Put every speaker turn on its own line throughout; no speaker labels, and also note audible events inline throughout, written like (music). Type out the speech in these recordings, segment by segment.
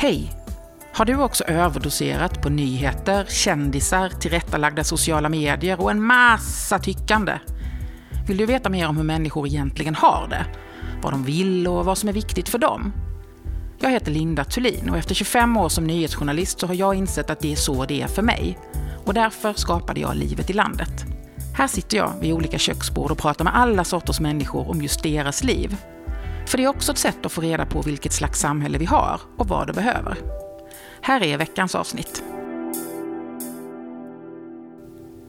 Hej! Har du också överdoserat på nyheter, kändisar, tillrättalagda sociala medier och en massa tyckande? Vill du veta mer om hur människor egentligen har det? Vad de vill och vad som är viktigt för dem? Jag heter Linda Thulin och efter 25 år som nyhetsjournalist så har jag insett att det är så det är för mig. Och därför skapade jag Livet i landet. Här sitter jag vid olika köksbord och pratar med alla sorters människor om just deras liv. För det är också ett sätt att få reda på vilket slags samhälle vi har och vad det behöver. Här är veckans avsnitt.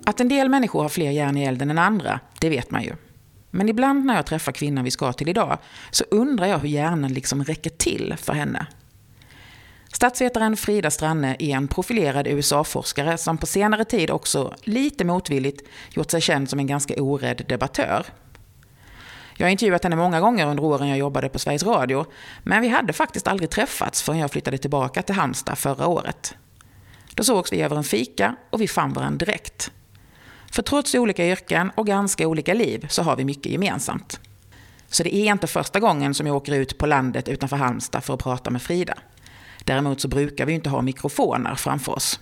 Att en del människor har fler järn i elden än andra, det vet man ju. Men ibland när jag träffar kvinnan vi ska till idag så undrar jag hur hjärnan liksom räcker till för henne. Statsvetaren Frida Stranne är en profilerad USA-forskare som på senare tid också lite motvilligt gjort sig känd som en ganska orädd debattör. Jag har intervjuat henne många gånger under åren jag jobbade på Sveriges Radio, men vi hade faktiskt aldrig träffats förrän jag flyttade tillbaka till Halmstad förra året. Då sågs vi över en fika och vi fann varandra direkt. För trots olika yrken och ganska olika liv så har vi mycket gemensamt. Så det är inte första gången som jag åker ut på landet utanför Halmstad för att prata med Frida. Däremot så brukar vi inte ha mikrofoner framför oss.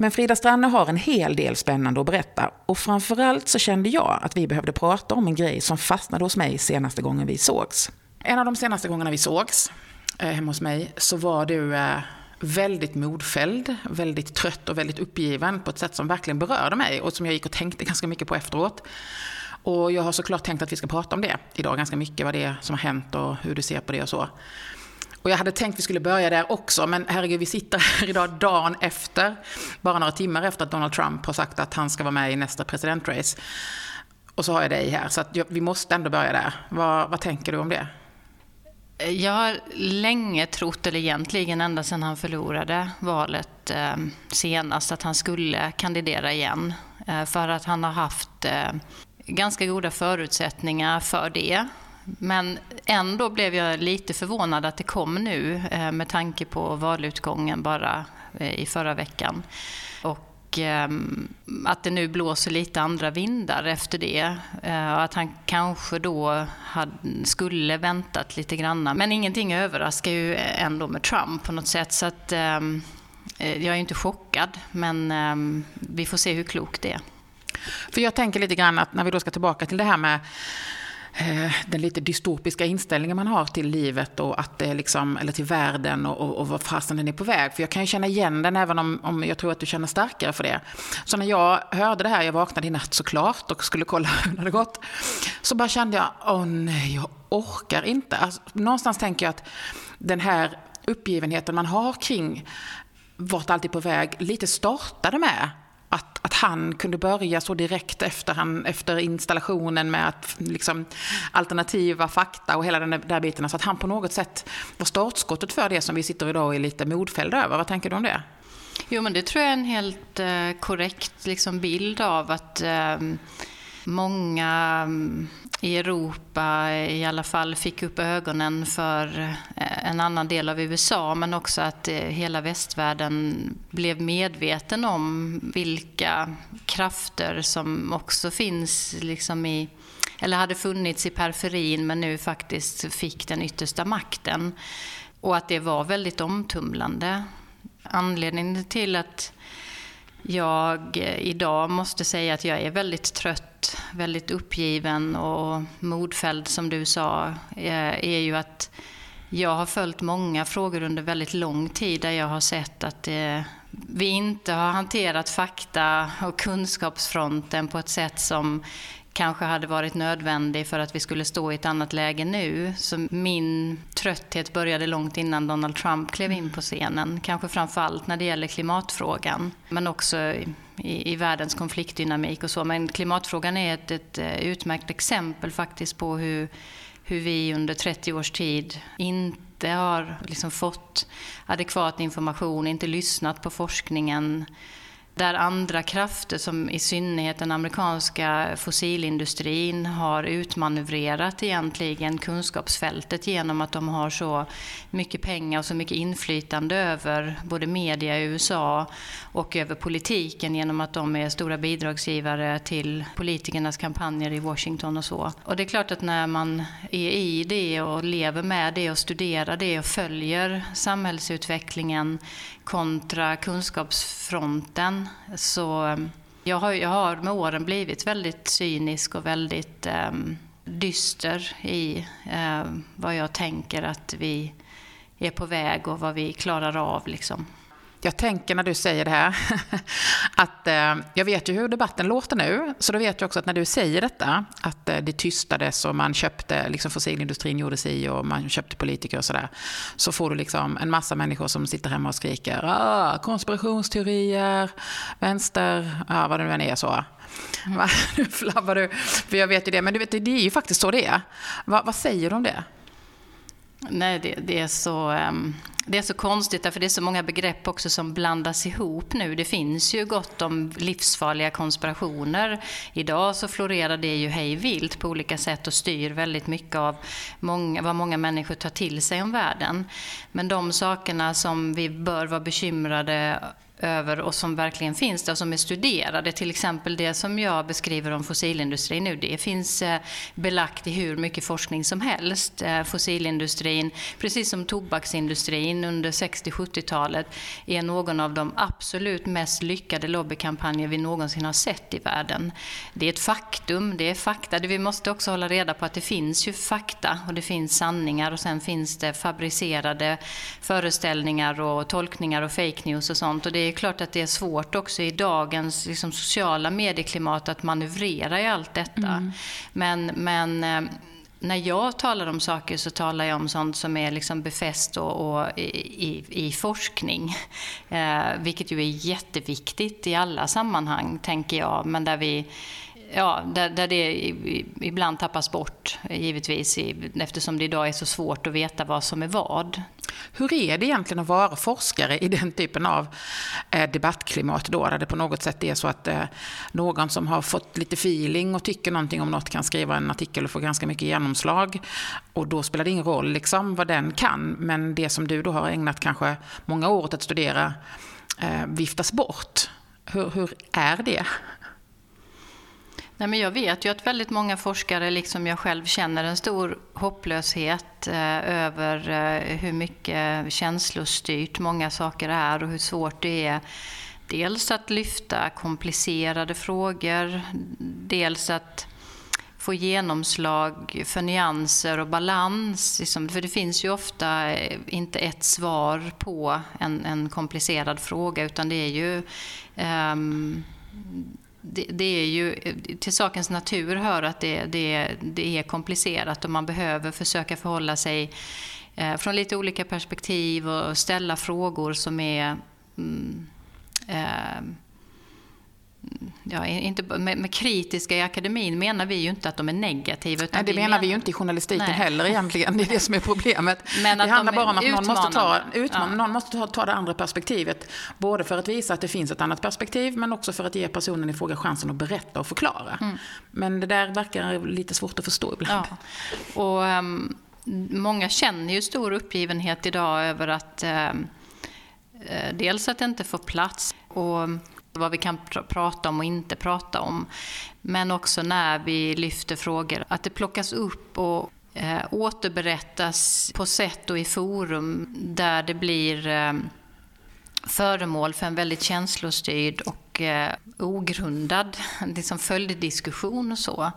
Men Frida Stranne har en hel del spännande att berätta och framförallt så kände jag att vi behövde prata om en grej som fastnade hos mig senaste gången vi sågs. En av de senaste gångerna vi sågs eh, hemma hos mig så var du eh, väldigt modfälld, väldigt trött och väldigt uppgiven på ett sätt som verkligen berörde mig och som jag gick och tänkte ganska mycket på efteråt. Och jag har såklart tänkt att vi ska prata om det idag ganska mycket, vad det är som har hänt och hur du ser på det och så. Och jag hade tänkt att vi skulle börja där också, men herregud, vi sitter här (laughs) idag dagen efter, bara några timmar efter att Donald Trump har sagt att han ska vara med i nästa presidentrace. Och så har jag dig här, så att vi måste ändå börja där. Vad, vad tänker du om det?
Jag har länge trott, eller egentligen ända sedan han förlorade valet eh, senast, att han skulle kandidera igen. Eh, för att han har haft eh, ganska goda förutsättningar för det. Men ändå blev jag lite förvånad att det kom nu eh, med tanke på valutgången bara eh, i förra veckan. Och ehm, att det nu blåser lite andra vindar efter det. Eh, och att han kanske då skulle väntat lite grann. Men ingenting överraskar ju ändå med Trump på något sätt. Så att, ehm, jag är inte chockad, men ehm, vi får se hur klokt det är.
För jag tänker lite grann att när vi då ska tillbaka till det här med Eh, den lite dystopiska inställningen man har till livet och att det liksom, eller till världen och, och, och vad fasen den är på väg. För jag kan ju känna igen den även om, om jag tror att du känner starkare för det. Så när jag hörde det här, jag vaknade i natt såklart och skulle kolla (laughs) hur det hade gått. Så bara kände jag, åh nej, jag orkar inte. Alltså, någonstans tänker jag att den här uppgivenheten man har kring vart allt är på väg lite startade med att, att han kunde börja så direkt efter, han, efter installationen med att, liksom, alternativa fakta och hela den där, där biten. Så att han på något sätt var startskottet för det som vi sitter idag och är lite modfällda över. Vad tänker du om det?
Jo, men det tror jag är en helt eh, korrekt liksom, bild av att eh, många mm, i Europa i alla fall fick upp ögonen för eh, en annan del av USA men också att eh, hela västvärlden blev medveten om vilka krafter som också finns liksom i eller hade funnits i periferin men nu faktiskt fick den yttersta makten. Och att det var väldigt omtumlande. Anledningen till att jag eh, idag måste säga att jag är väldigt trött, väldigt uppgiven och modfälld som du sa, eh, är ju att jag har följt många frågor under väldigt lång tid där jag har sett att det, vi inte har hanterat fakta och kunskapsfronten på ett sätt som kanske hade varit nödvändig för att vi skulle stå i ett annat läge nu. Så min trötthet började långt innan Donald Trump klev in på scenen. Kanske framförallt när det gäller klimatfrågan, men också i, i världens konfliktdynamik och så. Men klimatfrågan är ett, ett eh, utmärkt exempel faktiskt på hur, hur vi under 30 års tid inte har liksom fått adekvat information, inte lyssnat på forskningen där andra krafter, som i synnerhet den amerikanska fossilindustrin, har utmanövrerat egentligen kunskapsfältet genom att de har så mycket pengar och så mycket inflytande över både media i USA och över politiken genom att de är stora bidragsgivare till politikernas kampanjer i Washington och så. Och det är klart att när man är i det och lever med det och studerar det och följer samhällsutvecklingen kontra kunskapsfronten så ehm, jag har, jag har med åren blivit väldigt cynisk och väldigt um, dyster i um, vad jag tänker att vi är på väg och vad vi klarar av. Liksom.
Jag tänker när du säger det här, (laughs) att eh, jag vet ju hur debatten låter nu, så då vet jag också att när du säger detta, att eh, det tystades och man köpte, liksom fossilindustrin gjorde sig och man köpte politiker och sådär, så får du liksom en massa människor som sitter hemma och skriker ah, konspirationsteorier, vänster, ah, vad det nu än är så. Mm. (laughs) nu flabbar du, för jag vet ju det, men du vet, det är ju faktiskt så det är. Va, vad säger du om det?
Nej, det, det, är så, ehm, det är så konstigt därför det är så många begrepp också som blandas ihop nu. Det finns ju gott om livsfarliga konspirationer. Idag så florerar det ju hej vilt på olika sätt och styr väldigt mycket av många, vad många människor tar till sig om världen. Men de sakerna som vi bör vara bekymrade över och som verkligen finns där och som är studerade. Till exempel det som jag beskriver om fossilindustrin nu. Det finns eh, belagt i hur mycket forskning som helst. Eh, fossilindustrin, precis som tobaksindustrin under 60-70-talet, är någon av de absolut mest lyckade lobbykampanjer vi någonsin har sett i världen. Det är ett faktum, det är fakta. Vi måste också hålla reda på att det finns ju fakta och det finns sanningar och sen finns det fabricerade föreställningar och tolkningar och fake news och sånt. Och det är klart att det är svårt också i dagens liksom, sociala medieklimat att manövrera i allt detta. Mm. Men, men eh, när jag talar om saker så talar jag om sånt som är liksom befäst och, och i, i, i, forskning. Eh, vilket ju är jätteviktigt i alla sammanhang, tänker jag. Men där vi ja, där, där det ibland tappas bort, givetvis, eftersom det idag är så svårt att veta vad som är vad.
Hur är det egentligen att vara forskare i den typen av eh, debattklimat då, där det på något sätt är så att eh, någon som har fått lite feeling och tycker någonting om något kan skriva en artikel och få ganska mycket genomslag. Och då spelar det ingen roll liksom vad den kan, men det som du då har ägnat kanske många år åt att studera eh, viftas bort. Hur, hur är det?
Nej, men jag vet ju att väldigt många forskare, liksom jag själv, känner en stor hopplöshet eh, över eh, hur mycket känslostyrt många saker är och hur svårt det är dels att lyfta komplicerade frågor, dels att få genomslag för nyanser och balans. Liksom, för det finns ju ofta eh, inte ett svar på en, en komplicerad fråga utan det är ju um, det, det, är ju eh, till sakens natur hör att det, det, det är komplicerat och man behöver försöka förhålla sig eh, från lite olika perspektiv och ställa frågor som är mm, eh, ja, inte, med, med, kritiska i akademin menar vi ju inte att de är negativa.
Nej, det menar men... vi ju inte i journalistiken Nej. heller egentligen. Det är det som är problemet. (laughs) Men det handlar de bara om att någon måste, ta, utman, ja. någon måste ta, ta det andra perspektivet. Både för att visa att det finns ett annat perspektiv, men också för att ge personen i fråga chansen att berätta och förklara. Mm. Men det där verkar lite svårt att förstå ibland.
Ja. Och, um, många känner ju stor uppgivenhet idag över att um, dels att det inte får plats. Och vad vi kan pr prata om och inte prata om. Men också när vi lyfter frågor, att det plockas upp och eh, återberättas på sätt och i forum där det blir eh, föremål för en väldigt känslostyrd och eh, ogrundad (laughs) liksom följddiskussion och så.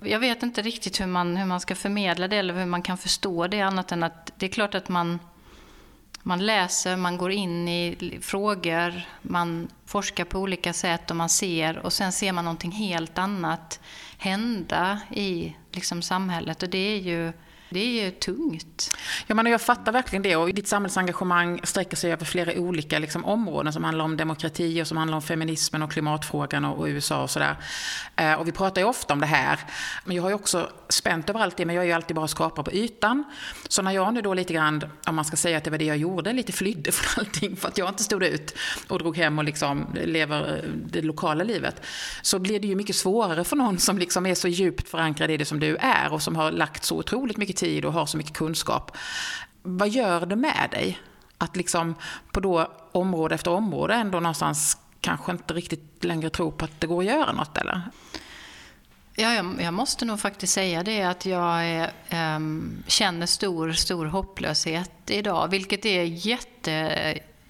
Jag vet inte riktigt hur man, hur man ska förmedla det eller hur man kan förstå det annat än att det är klart att man man läser, man går in i frågor, man forskar på olika sätt och man ser och sen ser man någonting helt annat hända i liksom, samhället. Och det är ju det är ju tungt.
Ja, men jag fattar verkligen det. Och ditt samhällsengagemang sträcker sig över flera olika liksom, områden som handlar om demokrati och som handlar om feminismen och klimatfrågan och, och USA och sådär. Eh, och vi pratar ju ofta om det här. Men jag har ju också spänt över allt det, men jag är ju alltid bara skapare på ytan. Så när jag nu då lite grann, om man ska säga att det var det jag gjorde, lite flydde (laughs) från allting för att jag inte stod ut och drog hem och liksom lever eh, det lokala livet, så blir det ju mycket svårare för någon som liksom är så djupt förankrad i det som du är och som har lagt så otroligt mycket tid och har så mycket kunskap. Vad gör det med dig? Att liksom på då område efter område ändå någonstans kanske inte riktigt längre tro på att det går att göra något eller?
Ja, jag, jag måste nog faktiskt säga det att jag är, känner stor, stor hopplöshet idag, vilket är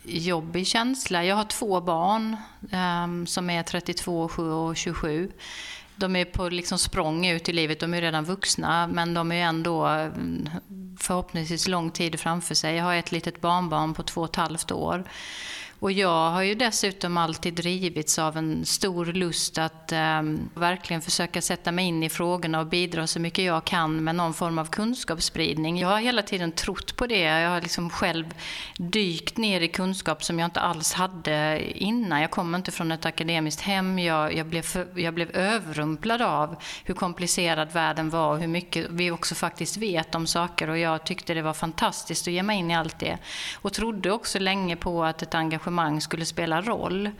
jättejobbig känsla. Jag har två barn ähm, som är 32, 7 och 27 de är på liksom språng ut i livet, de är redan vuxna men de är ändå mm, förhoppningsvis lång tid framför sig. Jag har ett litet barnbarn på två och ett halvt år. Och jag har ju dessutom alltid drivits av en stor lust att eh, verkligen försöka sätta mig in i frågorna och bidra så mycket jag kan med någon form av kunskapsspridning. Jag har hela tiden trott på det. Jag har liksom själv dykt ner i kunskap som jag inte alls hade innan. Jag kommer inte från ett akademiskt hem. Jag, jag, blev, för, jag blev överrumplad av hur komplicerad världen var och hur mycket vi också faktiskt vet om saker. Och jag tyckte det var fantastiskt att ge mig in i allt det. Och trodde också länge på att ett engagemang engagemang skulle spela roll.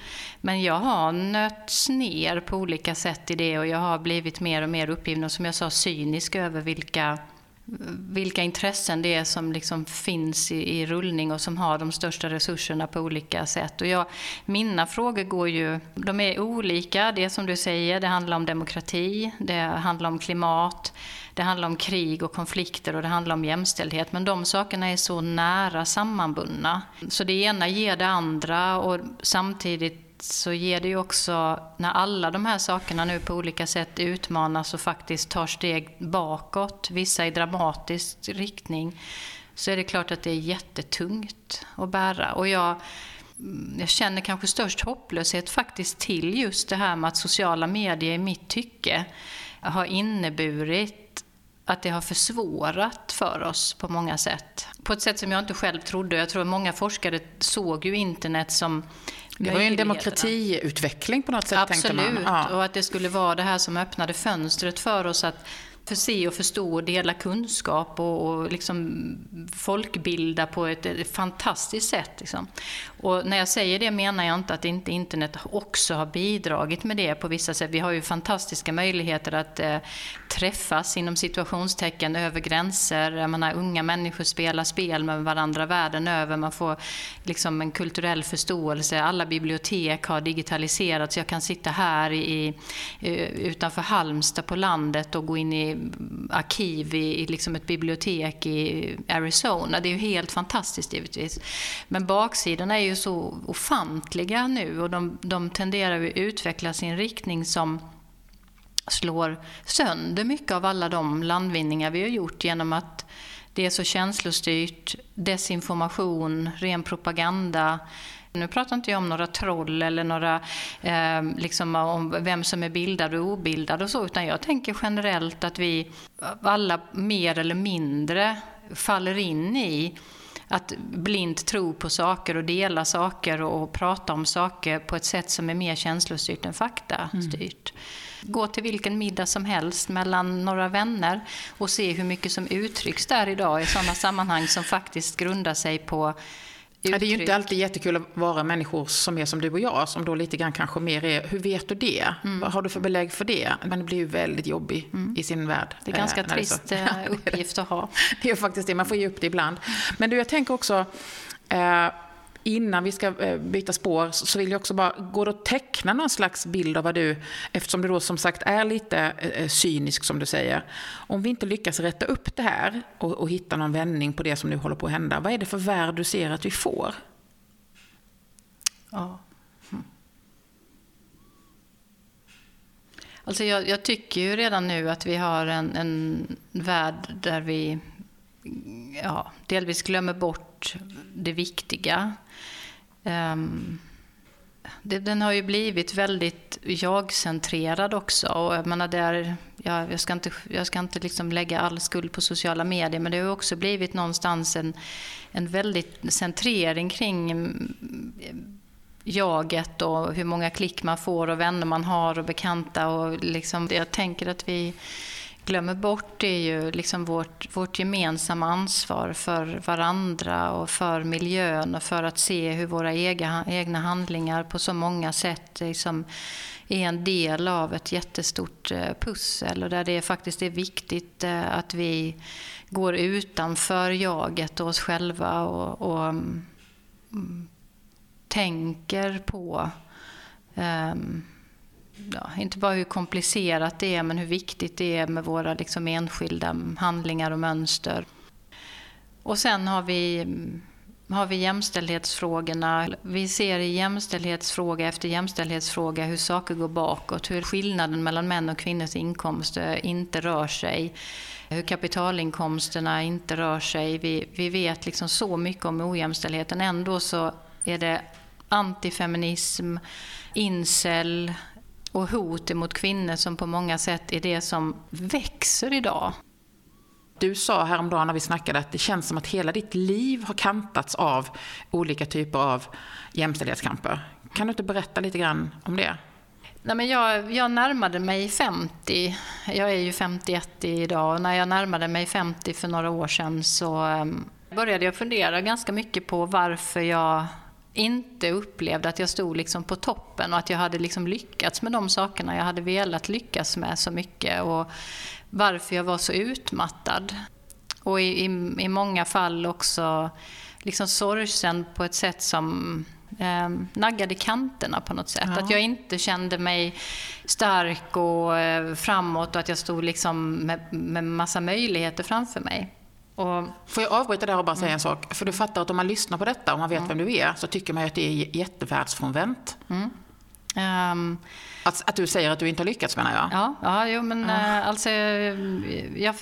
Men jag har nötts ner på olika sätt i det och jag har blivit mer och mer uppgiven och som jag sa cynisk över vilka vilka intressen det är som liksom finns i, i, rullning och som har de största resurserna på olika sätt. Och jag, mina frågor går ju, de är olika. Det som du säger, det handlar om demokrati, det handlar om klimat, det handlar om krig och konflikter och det handlar om jämställdhet. Men de sakerna är så nära sammanbundna. Så det ena ger det andra och samtidigt så ger det ju också, när alla de här sakerna nu på olika sätt utmanas och faktiskt tar steg bakåt, vissa i dramatisk riktning, så är det klart att det är jättetungt att bära. Och jag, mm, jag känner kanske störst hopplöshet faktiskt till just det här med att sociala medier i mitt tycke har inneburit att det har försvårat för oss på många sätt. På ett sätt som jag inte själv trodde. Jag tror att många forskare såg ju internet som
det var ju en demokratiutveckling på något sätt,
Absolut. Ja. och att det skulle vara det här som öppnade fönstret för oss att förse och förstå och dela kunskap och, och liksom folkbilda på ett, ett fantastiskt sätt. Liksom. Och när jag säger det menar jag inte att inte internet också har bidragit med det på vissa sätt. Vi har ju fantastiska möjligheter att eh, träffas inom situationstecken över gränser. Jag menar, unga människor spelar spel med varandra världen över. Man får liksom en kulturell förståelse. Alla bibliotek har digitaliserats. Jag kan sitta här i, eh, utanför Halmstad på landet och gå in i arkiv i, i liksom ett bibliotek i Arizona. Det är ju helt fantastiskt givetvis. Men baksidan är ju så ofantliga nu och de, de tenderar att utvecklas i en riktning som slår sönder mycket av alla de landvinningar vi har gjort genom att det är så känslostyrt, desinformation, ren propaganda. Nu pratar inte jag om några troll eller några, eh, liksom om vem som är bildad och obildad och så, utan jag tänker generellt att vi alla mer eller mindre faller in i att blint tro på saker och dela saker och prata om saker på ett sätt som är mer känslostyrt än faktastyrt. Mm. Gå till vilken middag som helst mellan några vänner och se hur mycket som uttrycks där idag i sådana sammanhang som faktiskt grundar sig på
Ja, det är ju inte alltid jättekul att vara människor som är som du och jag, som då lite grann kanske mer är, hur vet du det? Mm. Vad har du för belägg för det? Men det blir ju väldigt jobbig mm. i sin värld.
Det är ganska eh, trist eh, (laughs) uppgift att ha. (laughs)
Det är faktiskt det, man får ge upp det ibland. Men du, jag tänker också, eh, innan vi ska eh, byta spår så vill jag också bara, går det att teckna någon slags bild av vad du, eftersom du då som sagt är lite eh, eh, cynisk som du säger, om vi inte lyckas rätta upp det här och, och hitta någon vändning på det som nu håller på att hända, vad är det för värld du ser att vi får?
Ja. Hm. Alltså jag, jag, tycker ju redan nu att vi har en, en värld där vi ja, delvis glömmer bort det viktiga. Um, det, den har ju blivit väldigt jag-centrerad också. Och jag, menar, där, ja, jag ska inte, jag ska inte liksom lägga all skuld på sociala medier, men det har också blivit någonstans en, en väldigt centrering kring mm, jaget och hur många klick man får och vänner man har och bekanta. Och liksom, jag tänker att vi glömmer bort är ju liksom vårt, vårt gemensamma ansvar för varandra och för miljön och för att se hur våra egna, egna handlingar på så många sätt liksom är en del av ett jättestort eh, pussel och där det faktiskt är viktigt eh, att vi går utanför jaget och oss själva och, och mm, mm, tänker på um, ja, inte bara hur komplicerat det är, men hur viktigt det är med våra liksom, enskilda handlingar och mönster. Och sen har vi, har vi jämställdhetsfrågorna. Vi ser i jämställdhetsfråga efter jämställdhetsfråga hur saker går bakåt, hur skillnaden mellan män och kvinnors inkomster inte rör sig hur kapitalinkomsterna inte rör sig. Vi, vi vet liksom så mycket om ojämställdheten. Ändå så är det antifeminism, incel, och hot mot kvinnor som på många sätt är det som växer idag.
Du sa häromdagen när vi snackade att det känns som att hela ditt liv har kantats av olika typer av jämställdhetskamper. Kan du inte berätta lite grann om det?
Nej, men jag, jag närmade mig 50. Jag är ju 51 idag och när jag närmade mig 50 för några år sedan så ehm, började jag fundera ganska mycket på varför jag inte upplevde att jag stod liksom på toppen och att jag hade liksom lyckats med de sakerna jag hade velat lyckas med så mycket och varför jag var så utmattad. Och i, i, i många fall också liksom sorgsen på ett sätt som eh, naggade kanterna på något sätt. Ja. Att jag inte kände mig stark och eh, framåt och att jag stod liksom med, med massa möjligheter framför mig.
Och, får jag avbryta där och bara säga mm. en sak? För du fattar att om man lyssnar på detta och man vet mm. vem du är så tycker man att det är jättevärldsfrånvänt. Mm. Um, att, att, du säger att du inte har lyckats menar jag?
Ja, ja jo, men uh. alltså, jag,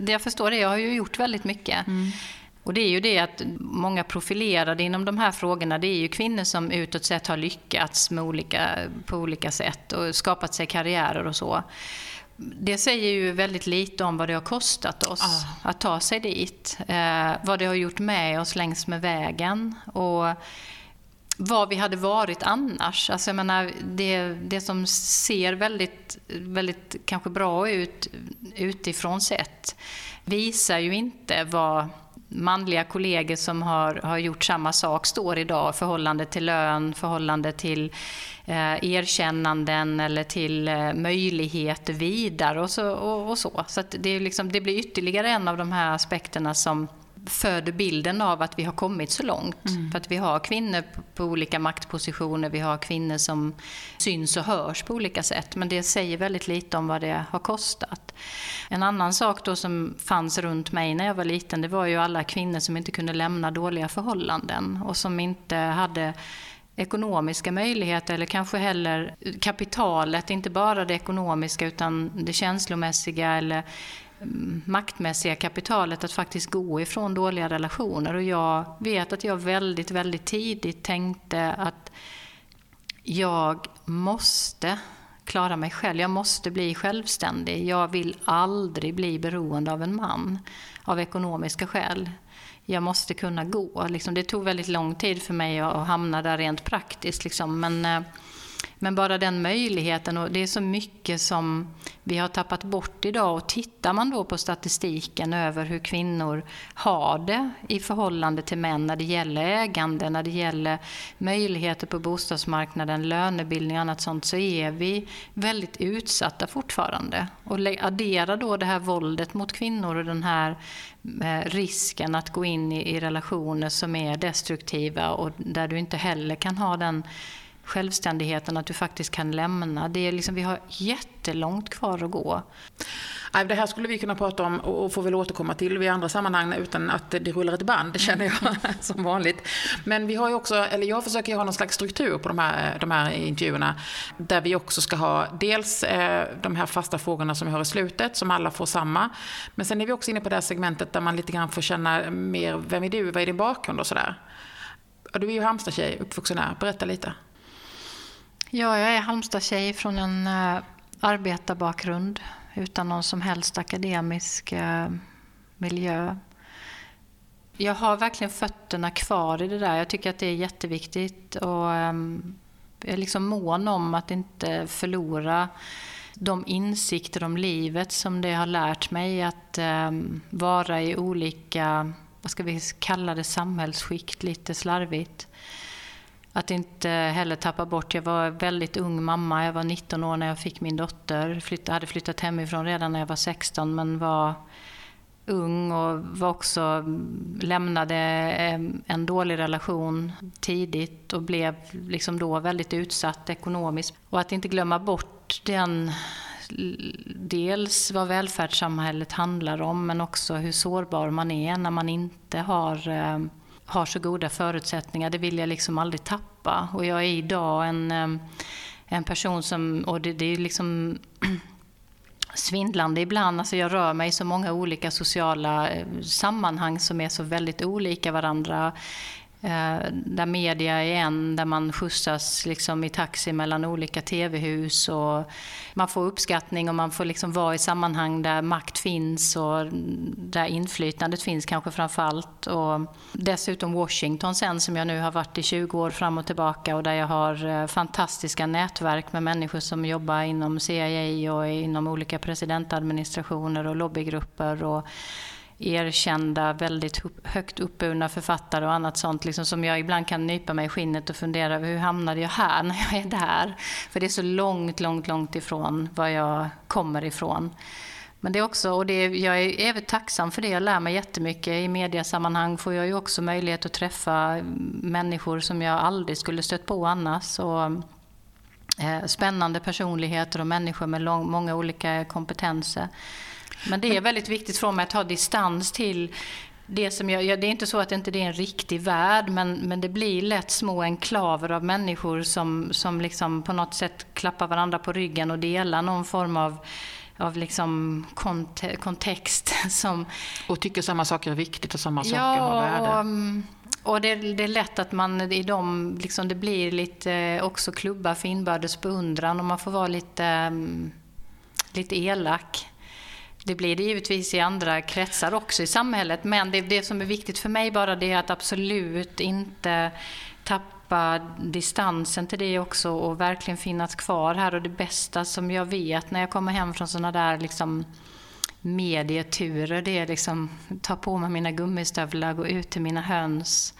det jag förstår är att jag har ju gjort väldigt mycket. Mm. Och det är ju det att många profilerade inom de här frågorna, det är ju kvinnor som utåt sett har lyckats med olika, på olika sätt och skapat sig karriärer och så det säger ju väldigt lite om vad det har kostat oss ah. att ta sig dit. Eh, vad det har gjort med oss längs med vägen. Och vad vi hade varit annars. Alltså jag menar, det, det som ser väldigt, väldigt kanske bra ut utifrån sett visar ju inte vad manliga kollegor som har, har gjort samma sak står idag. Förhållande till lön, förhållande till eh, erkännanden eller till eh, möjligheter vidare och så. Och, och så så det, liksom, det blir ytterligare en av de här aspekterna som föder bilden av att vi har kommit så långt. Mm. För att vi har kvinnor på olika maktpositioner, vi har kvinnor som syns och hörs på olika sätt. Men det säger väldigt lite om vad det har kostat. En annan sak då som fanns runt mig när jag var liten, det var ju alla kvinnor som inte kunde lämna dåliga förhållanden och som inte hade ekonomiska möjligheter eller kanske heller kapitalet, inte bara det ekonomiska utan det känslomässiga eller mm, maktmässiga kapitalet att faktiskt gå ifrån dåliga relationer. Och jag vet att jag väldigt, väldigt tidigt tänkte att jag måste klara mig själv. Jag måste bli självständig. Jag vill aldrig bli beroende av en man av ekonomiska skäl. Jag måste kunna gå. Liksom, det tog väldigt lång tid för mig att hamna där rent praktiskt. Liksom. Men eh, men bara den möjligheten, och det är så mycket som vi har tappat bort idag. Och tittar man då på statistiken över hur kvinnor har det i förhållande till män när det gäller ägande, när det gäller möjligheter på bostadsmarknaden, lönebildning och annat sånt, så är vi väldigt utsatta fortfarande. Och addera då det här våldet mot kvinnor och den här eh, risken att gå in i relationer som är destruktiva och där du inte heller kan ha den självständigheten, att du faktiskt kan lämna. Det är liksom, vi har jättelångt kvar att gå.
Det här skulle vi kunna prata om och får väl återkomma till i andra sammanhang utan att det rullar ett band, det känner jag (laughs) som vanligt. Men vi har ju också, eller jag försöker ha någon slags struktur på de här, de här intervjuerna där vi också ska ha dels eh, de här fasta frågorna som vi har i slutet, som alla får samma. Men sen är vi också inne på det här segmentet där man lite grann får känna mer, vem är du, vad är din bakgrund och sådär. Du är ju Halmstad-tjej, uppvuxen här, berätta lite.
Ja, jag är Halmstad-tjej från en uh, arbetarbakgrund. utan någon som helst akademisk uh, miljö. Jag har verkligen fötterna kvar i det där. Jag tycker att det är jätteviktigt. Och, um, jag är liksom mån om att inte förlora de insikter om livet som det har lärt mig att um, vara i olika, vad ska vi kalla det, samhällsskikt lite slarvigt. Att inte heller tappa bort, jag var väldigt ung mamma, jag var 19 år när jag fick min dotter. Flytt, hade flyttat hemifrån redan när jag var 16 men var ung och var också, mm, lämnade en dålig relation tidigt och blev liksom då väldigt utsatt ekonomiskt. Och att inte glömma bort den dels vad välfärdssamhället handlar om men också hur sårbar man är när man inte har, eh, har så goda förutsättningar. Det vill jag liksom aldrig tappa. Och jag är idag en, en person som, och det, det är liksom (clears throat) svindlande ibland. Alltså jag rör mig i så många olika sociala eh, sammanhang som är så väldigt olika varandra. Eh, där media är en, där man skjutsas liksom i taxi mellan olika tv-hus. Och man får uppskattning och man får liksom vara i sammanhang där makt finns och där inflytandet finns kanske framför allt. Och dessutom Washington sen som jag nu har varit i 20 år fram och tillbaka och där jag har eh, fantastiska nätverk med människor som jobbar inom CIA och inom olika presidentadministrationer och lobbygrupper. Och erkända, väldigt högt uppburna författare och annat sånt liksom, som jag ibland kan nypa mig i skinnet och fundera över hur hamnade jag här (laughs) när jag är där? För det är så långt, långt, långt ifrån var jag kommer ifrån. Men det är också, och det, jag är även tacksam för det, jag lär mig jättemycket. I mediasammanhang får jag ju också möjlighet att träffa människor som jag aldrig skulle stött på annars. Och, eh, spännande personligheter och människor med lång, många olika kompetenser. Men det är väldigt viktigt för mig att ha distans till det som jag, det är inte så att det inte är en riktig värld, men, men det blir lätt små enklaver av människor som, som liksom på något sätt klappar varandra på ryggen och delar någon form av av liksom kont kontext. (laughs) Som,
och tycker samma saker är viktigt och samma ja, saker har värde.
Och, mm, och det, det, är lätt att man i dem, liksom, det blir lite också klubbar för inbördes beundran och man får vara lite, mm, lite elak. Det blir det givetvis i andra kretsar också i samhället. Men det, det som är viktigt för mig bara det är att absolut inte tappa distansen till det också och verkligen finnas kvar här. Och det bästa som jag vet när jag kommer hem från sådana där liksom medieturer det är liksom ta på mig mina gummistövlar, gå ut till mina höns,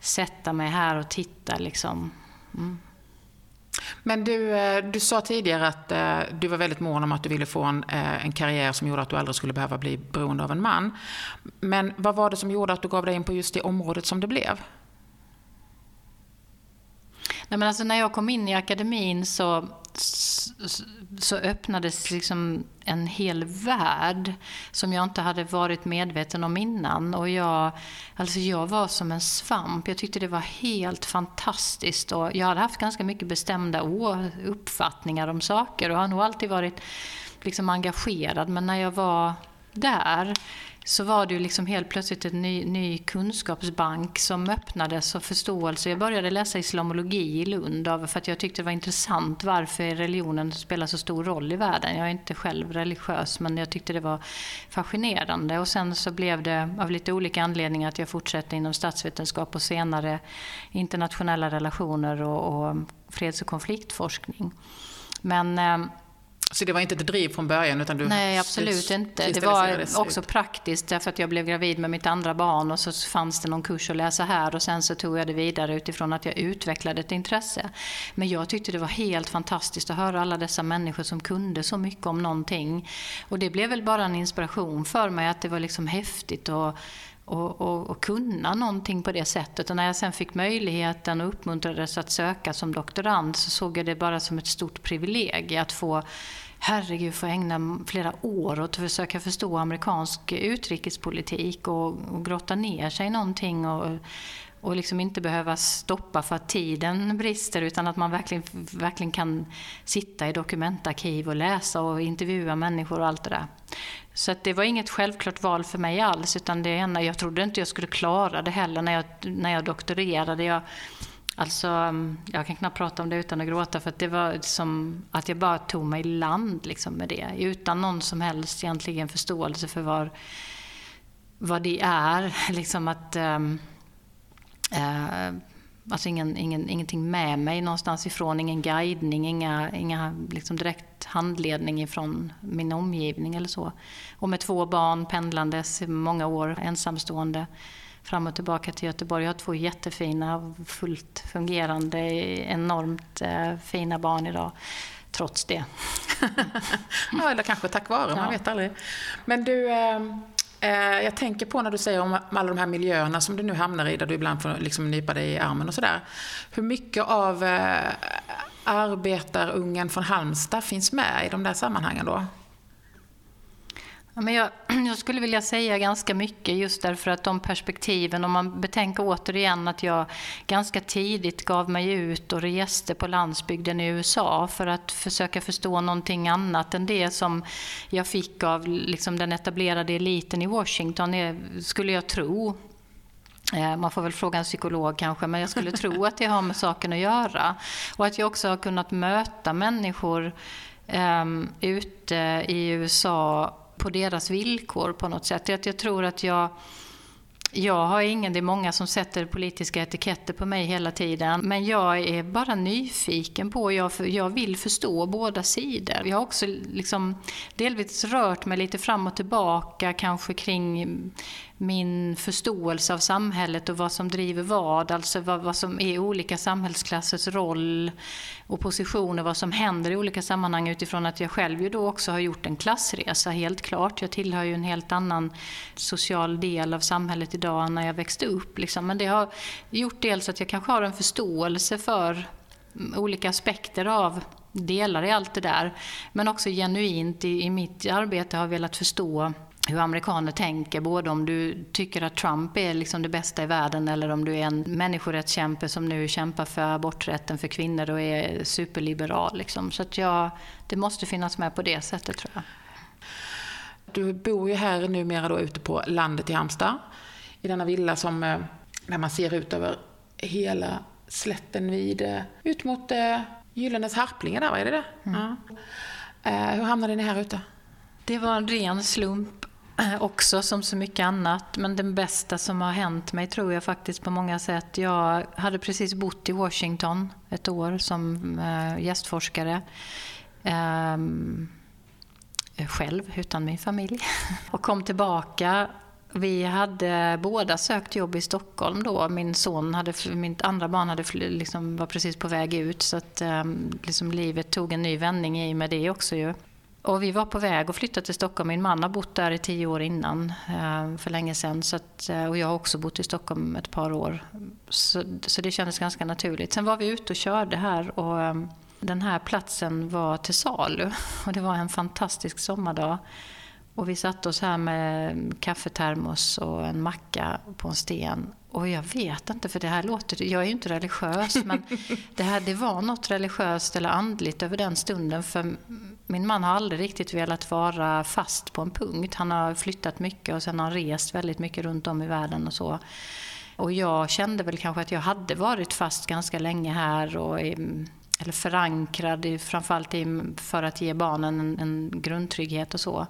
sätta mig här och titta liksom. Mm.
Men du, eh, du sa tidigare att eh, du var väldigt mån om att du ville få en, eh, en karriär som gjorde att du aldrig skulle behöva bli beroende av en man. Men vad var det som gjorde att du gav dig in på just det området som det blev?
Nej, men alltså när jag kom in i akademin så, så öppnades liksom en hel värld som jag inte hade varit medveten om innan. Och jag, alltså jag var som en svamp. Jag tyckte det var helt fantastiskt. Och jag hade haft ganska mycket bestämda uppfattningar om saker och har nog alltid varit liksom engagerad. Men när jag var där så var det ju liksom helt plötsligt en ny, ny kunskapsbank som öppnades och förståelse. Jag började läsa islamologi i Lund för att jag tyckte det var intressant varför religionen spelar så stor roll i världen. Jag är inte själv religiös men jag tyckte det var fascinerande. Och sen så blev det av lite olika anledningar att jag fortsatte inom statsvetenskap och senare internationella relationer och, och freds och konfliktforskning. Men eh,
så det var inte ett driv från början? Utan du
Nej, absolut inte. Det var också praktiskt därför att jag blev gravid med mitt andra barn och så fanns det någon kurs att läsa här och sen så tog jag det vidare utifrån att jag utvecklade ett intresse. Men jag tyckte det var helt fantastiskt att höra alla dessa människor som kunde så mycket om någonting. Och det blev väl bara en inspiration för mig att det var liksom häftigt och och, och, och, kunna någonting på det sättet. Och när jag sen fick möjligheten och uppmuntrades att söka som doktorand så såg jag det bara som ett stort privilegium att få herregud, få ägna flera år åt att försöka förstå amerikansk utrikespolitik och, och grotta ner sig i någonting och, och liksom inte behöva stoppa för att tiden brister utan att man verkligen, verkligen kan sitta i dokumentarkiv och läsa och intervjua människor och allt det där. Så det var inget självklart val för mig alls utan det ena, jag trodde inte jag skulle klara det heller när jag, när jag doktorerade. Jag Alltså, jag kan knappt prata om det utan att gråta för att det var som att jag bara tog mig i land liksom med det. Utan någon som helst egentligen förståelse för var, vad det är. (laughs) Liksom att... Um, uh, alltså ingen, ingen, ingenting med mig någonstans ifrån, ingen guidning, inga, inga liksom direkt handledning ifrån min omgivning eller så. Och med två barn pendlandes i många år, ensamstående fram och tillbaka till Göteborg. Jag har två jättefina, fullt fungerande, enormt eh, fina barn idag. Trots det. (laughs)
ja, eller kanske tack vare, man vet aldrig. Men du, eh, Eh, jag tänker på när du säger om alla de här miljöerna som du nu hamnar i, där du ibland får liksom nypa dig i armen och sådär. Hur mycket av eh, arbetarungen från Halmstad finns med i de där sammanhangen då?
Ja, men jag, (clears throat) jag, skulle vilja säga ganska mycket just därför att de perspektiven, om man betänker återigen att jag ganska tidigt gav mig ut och reste på landsbygden i USA för att försöka förstå någonting annat än det som jag fick av liksom den etablerade eliten i Washington, eh, skulle jag tro. Eh, man får väl fråga en psykolog kanske, men jag skulle tro att det har med saken att göra. Och att jag också har kunnat möta människor um, ute i USA på deras villkor på något sätt. Jag, jag tror att jag jag har ingen, det är många som sätter politiska etiketter på mig hela tiden. Men jag är bara nyfiken på, jag, jag vill förstå båda sidor. Jag har också liksom delvis rört mig lite fram och tillbaka kanske kring min förståelse av samhället och vad som driver vad, alltså vad, vad som är olika samhällsklassers roll och positioner, vad som händer i olika sammanhang utifrån att jag själv ju då också har gjort en klassresa, helt klart. Jag tillhör ju en helt annan social del av samhället idag när jag växte upp. Liksom. Men det har gjort dels att jag kanske har en förståelse för olika aspekter av delar i allt det där. Men också genuint i, i mitt arbete har jag velat förstå hur amerikaner tänker, både om du tycker att Trump är liksom det bästa i världen eller om du är en människorättskämpe som nu kämpar för aborträtten för kvinnor och är superliberal. Liksom. Så att jag, det måste finnas med på det sättet tror jag.
Du bor ju här numera då ute på landet i Halmstad. I denna villa som, eh, där man ser ut över hela slätten vid, eh, ut mot eh, Gyllenes Harplinge där, är det det? Mm. Ja. Hur hamnade ni här ute?
Det var en ren slump. också som så mycket annat. Men den bästa som har hänt mig tror jag faktiskt på många sätt. Jag hade precis bott i Washington ett år som gästforskare. Ähm, själv, utan min familj. (laughs) och kom tillbaka. Vi hade båda sökt jobb i Stockholm då. Min son hade, mitt andra barn hade, liksom, var precis på väg ut. Så att ehm, liksom, livet tog en ny vändning i med det också ju. Och vi var på väg att flytta till Stockholm. Min man har bott där i tio år innan, ehm, för länge sedan. Så att, eh, och jag har också bott i Stockholm ett par år. Så, så det kändes ganska naturligt. Sen var vi ute och körde här och ehm, den här platsen var till salu. (laughs) Och det var en fantastisk sommardag. Och vi satte oss här med kaffetermos och en macka på en sten. Och jag vet inte, för det här låter... Jag är ju inte religiös, men (laughs) det, här, det var något religiöst eller andligt över den stunden. För min man har aldrig riktigt velat vara fast på en punkt. Han har flyttat mycket och sen har han rest väldigt mycket runt om i världen och så. Och jag kände väl kanske att jag hade varit fast ganska länge här och eller förankrad, framförallt för att ge barnen en, en grundtrygghet och så.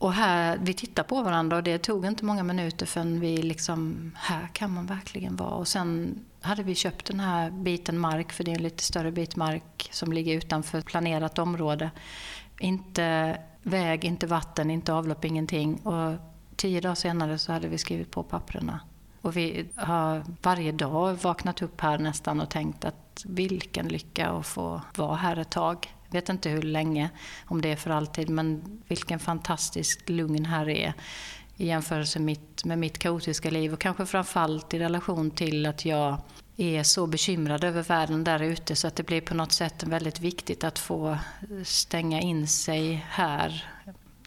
Och här, vi tittade på varandra och det tog inte många minuter förrän vi liksom, här kan man verkligen vara. Och sen hade vi köpt den här biten mark, för det är en lite större bit mark som ligger utanför planerat område. Inte väg, inte vatten, inte avlopp, ingenting. Och tio dagar senare så hade vi skrivit på papperna. Och vi har varje dag vaknat upp här nästan och tänkt att vilken lycka att få vara här ett tag vet inte hur länge, om det är för alltid, men vilken fantastisk lugn här är i jämförelse med mitt kaotiska liv och kanske framförallt i relation till att jag är så bekymrad över världen där ute så att det blir på något sätt väldigt viktigt att få stänga in sig här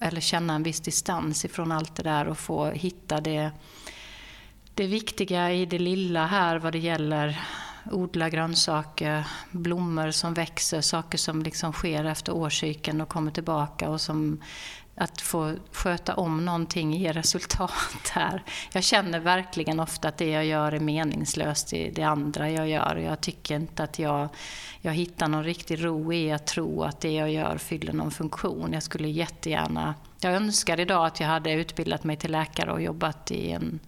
eller känna en viss distans ifrån allt det där och få hitta det, det viktiga i det lilla här vad det gäller odla grönsaker, blommor som växer, saker som liksom sker efter årscykeln och kommer tillbaka och som att få sköta om någonting ger resultat här. Jag känner verkligen ofta att det jag gör är meningslöst i det andra jag gör. Jag tycker inte att jag, jag hittar någon riktig ro i att tro att det jag gör fyller någon funktion. Jag skulle jättegärna... Jag önskar idag att jag hade utbildat mig till läkare och jobbat i en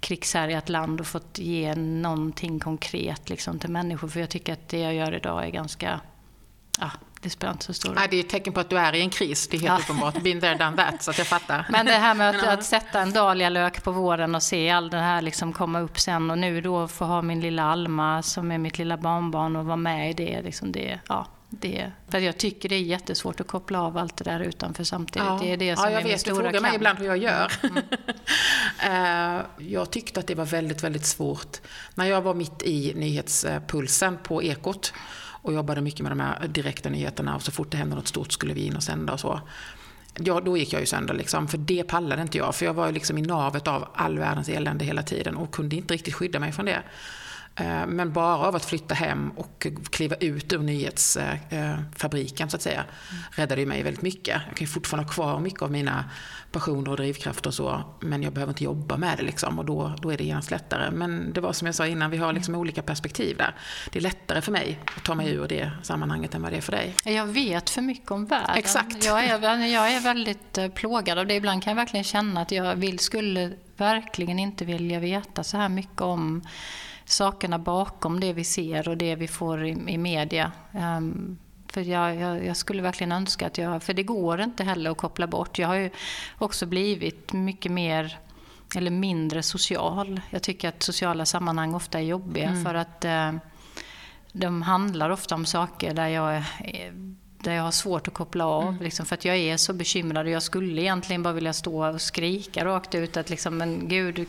krigshärjat land och fått ge någonting konkret liksom, till människor. För jag tycker att det jag gör idag är ganska... Ja, det spelar inte så stor roll.
det är ett tecken på att du är i en kris, det är helt ja. uppenbart. Been there, done that, så att jag fattar.
Men det här med att, att sätta en dahlialök på våren och se all det här liksom komma upp sen och nu då få ha min lilla Alma som är mitt lilla barnbarn och vara med i det. Liksom det ja, det, för jag tycker det är jättesvårt att koppla av allt det där utanför samtidigt. Ja. Det är det som ja,
jag
är
vet.
Du frågar
mig ibland hur jag gör. Mm. Mm. (laughs) jag tyckte att det var väldigt, väldigt svårt. När jag var mitt i nyhetspulsen på Ekot och jobbade mycket med de här direkta nyheterna och så fort det hände något stort skulle vi in och sända och så. Ja, då gick jag ju sönder liksom, för det pallade inte jag. För jag var ju liksom i navet av all världens elände hela tiden och kunde inte riktigt skydda mig från det. Eh, men bara av att flytta hem och kliva ut ur nyhetsfabriken så att säga räddade ju mig väldigt mycket. Jag kan ju fortfarande ha kvar mycket av mina passioner och drivkrafter och så men jag behöver inte jobba med det liksom och då, då är det genast lättare. Men det var som jag sa innan, vi har liksom olika perspektiv där. Det är lättare för mig att ta mig ur det sammanhanget än vad det är för dig.
Jag vet för mycket om världen.
Exakt.
Jag är, jag är väldigt eh, plågad av det. Ibland kan jag verkligen känna att jag vill, skulle verkligen inte vilja veta så här mycket om sakerna bakom det vi ser och det vi får i, i media. Um, för jag, jag, jag, skulle verkligen önska att jag... För det går inte heller att koppla bort. Jag har ju också blivit mycket mer eller mindre social. Jag tycker att sociala sammanhang ofta är jobbiga mm. för att eh, de handlar ofta om saker där jag, är, där jag har svårt att koppla av. Mm. Liksom, för att jag är så bekymrad och jag skulle egentligen bara vilja stå och skrika rakt ut att liksom, men gud,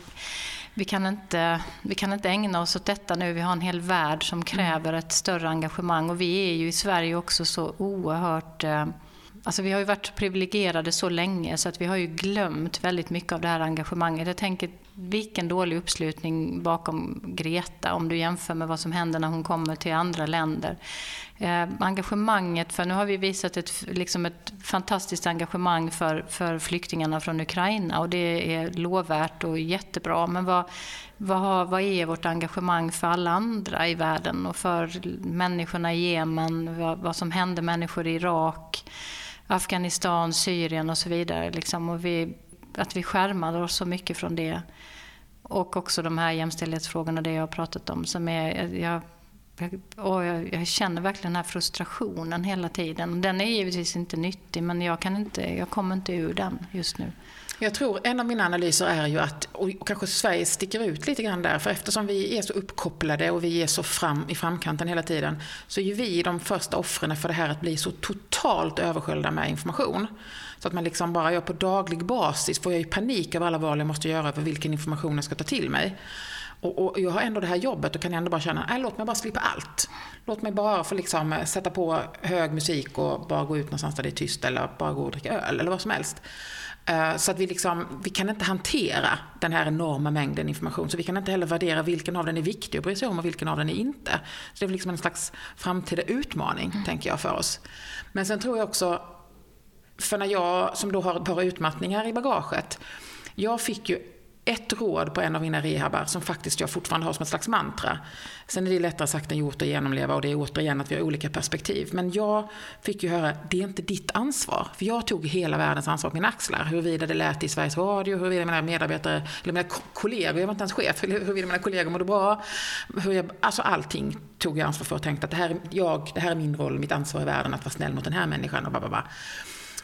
vi kan, inte, vi kan inte ägna oss åt detta nu. Vi har en hel värld som kräver ett större engagemang och vi är ju i Sverige också så oerhört eh, Alltså vi har ju varit privilegierade så länge så att vi har ju glömt väldigt mycket av det här engagemanget. Jag tänker vilken dålig uppslutning bakom Greta om du jämför med vad som händer när hon kommer till andra länder. Eh, engagemanget, för nu har vi visat ett, liksom ett fantastiskt engagemang för, för flyktingarna från Ukraina och det är lovvärt och jättebra. Men vad, vad, har, vad är vårt engagemang för alla andra i världen och för människorna i Jemen, vad, vad som händer människor i Irak, Afghanistan, Syrien och så vidare. Liksom, och vi, att vi skärmar oss så mycket från det. Och också de här jämställdhetsfrågorna, det jag har pratat om. Som är, jag, och jag, jag, känner verkligen den här frustrationen hela tiden. Den är givetvis inte nyttig men jag, kan inte, jag kommer inte ur den just nu.
Jag tror en av mina analyser är ju att, och kanske Sverige sticker ut lite grann där, för eftersom vi är så uppkopplade och vi är så fram, i framkanten hela tiden, så är ju vi de första offren för det här att bli så totalt översköljda med information. Så att man liksom bara, jag på daglig basis får jag ju panik av alla val jag måste göra över vilken information jag ska ta till mig. Och, och, jag har ändå det här jobbet och kan ändå bara känna, äh, låt mig bara slippa allt. Låt mig bara få liksom sätta på hög musik och bara gå ut någonstans där det är tyst eller bara gå och dricka öl eller vad som helst. Eh, så att vi, liksom, vi kan inte hantera den här enorma mängden information. Så vi kan inte heller värdera vilken av den är viktig att bry sig om och vilken av den är inte. Så det är liksom en slags framtida utmaning, mm. tänker jag, för oss. Men sen tror jag också, för när jag som då har ett par utmattningar i bagaget. Jag fick ju ett råd på en av mina rehabar som faktiskt jag fortfarande har som ett slags mantra. Sen är det lättare sagt än gjort att genomleva och det är återigen att vi har olika perspektiv. Men jag fick ju höra, det är inte ditt ansvar. För jag tog hela världens ansvar på mina axlar. Huruvida det lät i Sveriges Radio, huruvida mina medarbetare, eller mina kollegor, jag var inte ens chef, (laughs) huruvida mina kollegor mådde bra. Hur jag, alltså allting tog jag ansvar för och tänkte att det här, jag, det här är min roll, mitt ansvar i världen att vara snäll mot den här människan och bara.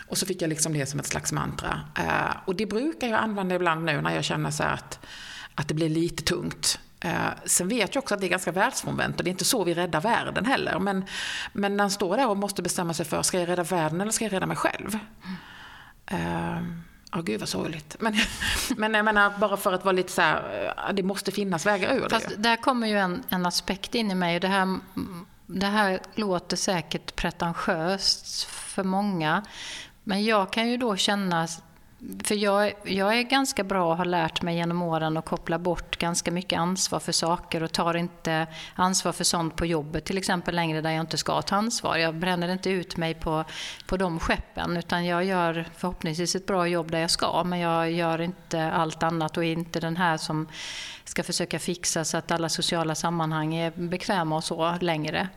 Och så fick jag liksom det som ett slags mantra. Eh, och det brukar jag använda ibland nu när jag känner så att, att det blir lite tungt. Eh, sen vet jag också att det är ganska världsfrånvänt och det är inte så vi räddar världen heller. Men, men när man står där och måste bestämma sig för, ska jag rädda världen eller ska jag rädda mig själv? Uh, Ja, oh, gud vad sorgligt. Men, (laughs) men jag menar, bara för att vara lite så här, eh, det måste finnas vägar ur
Fast det. Där kommer ju en, en aspekt in i mig. Det här, mm, det här låter säkert pretentiöst för många. Men jag kan ju då känna För jag, jag är ganska bra och har lärt mig genom åren att koppla bort ganska mycket ansvar för saker och tar inte ansvar för sånt på jobbet till exempel längre där jag inte ska ta ansvar. Jag bränner inte ut mig på, på de skeppen utan jag gör förhoppningsvis ett bra jobb där jag ska men jag gör inte allt annat och är inte den här som ska försöka fixa så att alla sociala sammanhang är bekväma och så längre.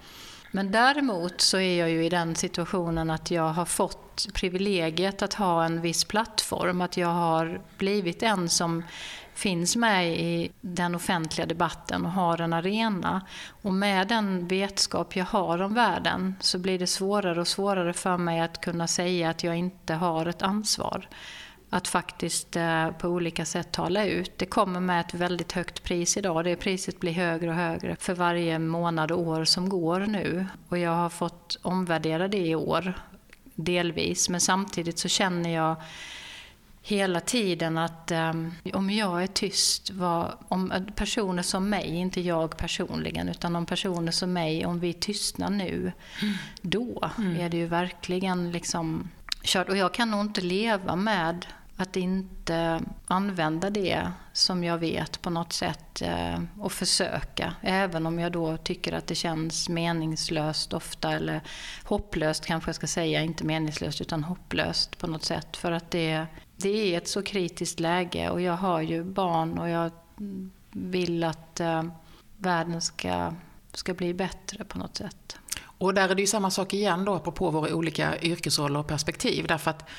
Men däremot så är jag ju i den situationen att jag har fått privilegiet att ha en viss plattform. Att jag har blivit en som finns med i den offentliga debatten och har en arena. Och med den vetskap jag har om världen så blir det svårare och svårare för mig att kunna säga att jag inte har ett ansvar att faktiskt eh, på olika sätt tala ut. Det kommer med ett väldigt högt pris idag. Det priset blir högre och högre för varje månad och år som går nu. Och jag har fått omvärdera det i år, delvis. Men samtidigt så känner jag hela tiden att um, om jag är tyst, vad, om personer som mig, inte jag personligen, utan om personer som mig, om vi tystnar nu, mm. då mm. är det ju verkligen liksom kört. Och jag kan nog inte leva med att inte använda det som jag vet på något sätt eh, och försöka. Även om jag då tycker att det känns meningslöst ofta eller hopplöst kanske jag ska säga. Inte meningslöst utan hopplöst på något sätt. För att det, det är ett så kritiskt läge och jag har ju barn och jag vill att eh, världen ska, ska bli bättre på något sätt.
Och där är det ju samma sak igen då, apropå våra olika yrkesroller och perspektiv. Därför att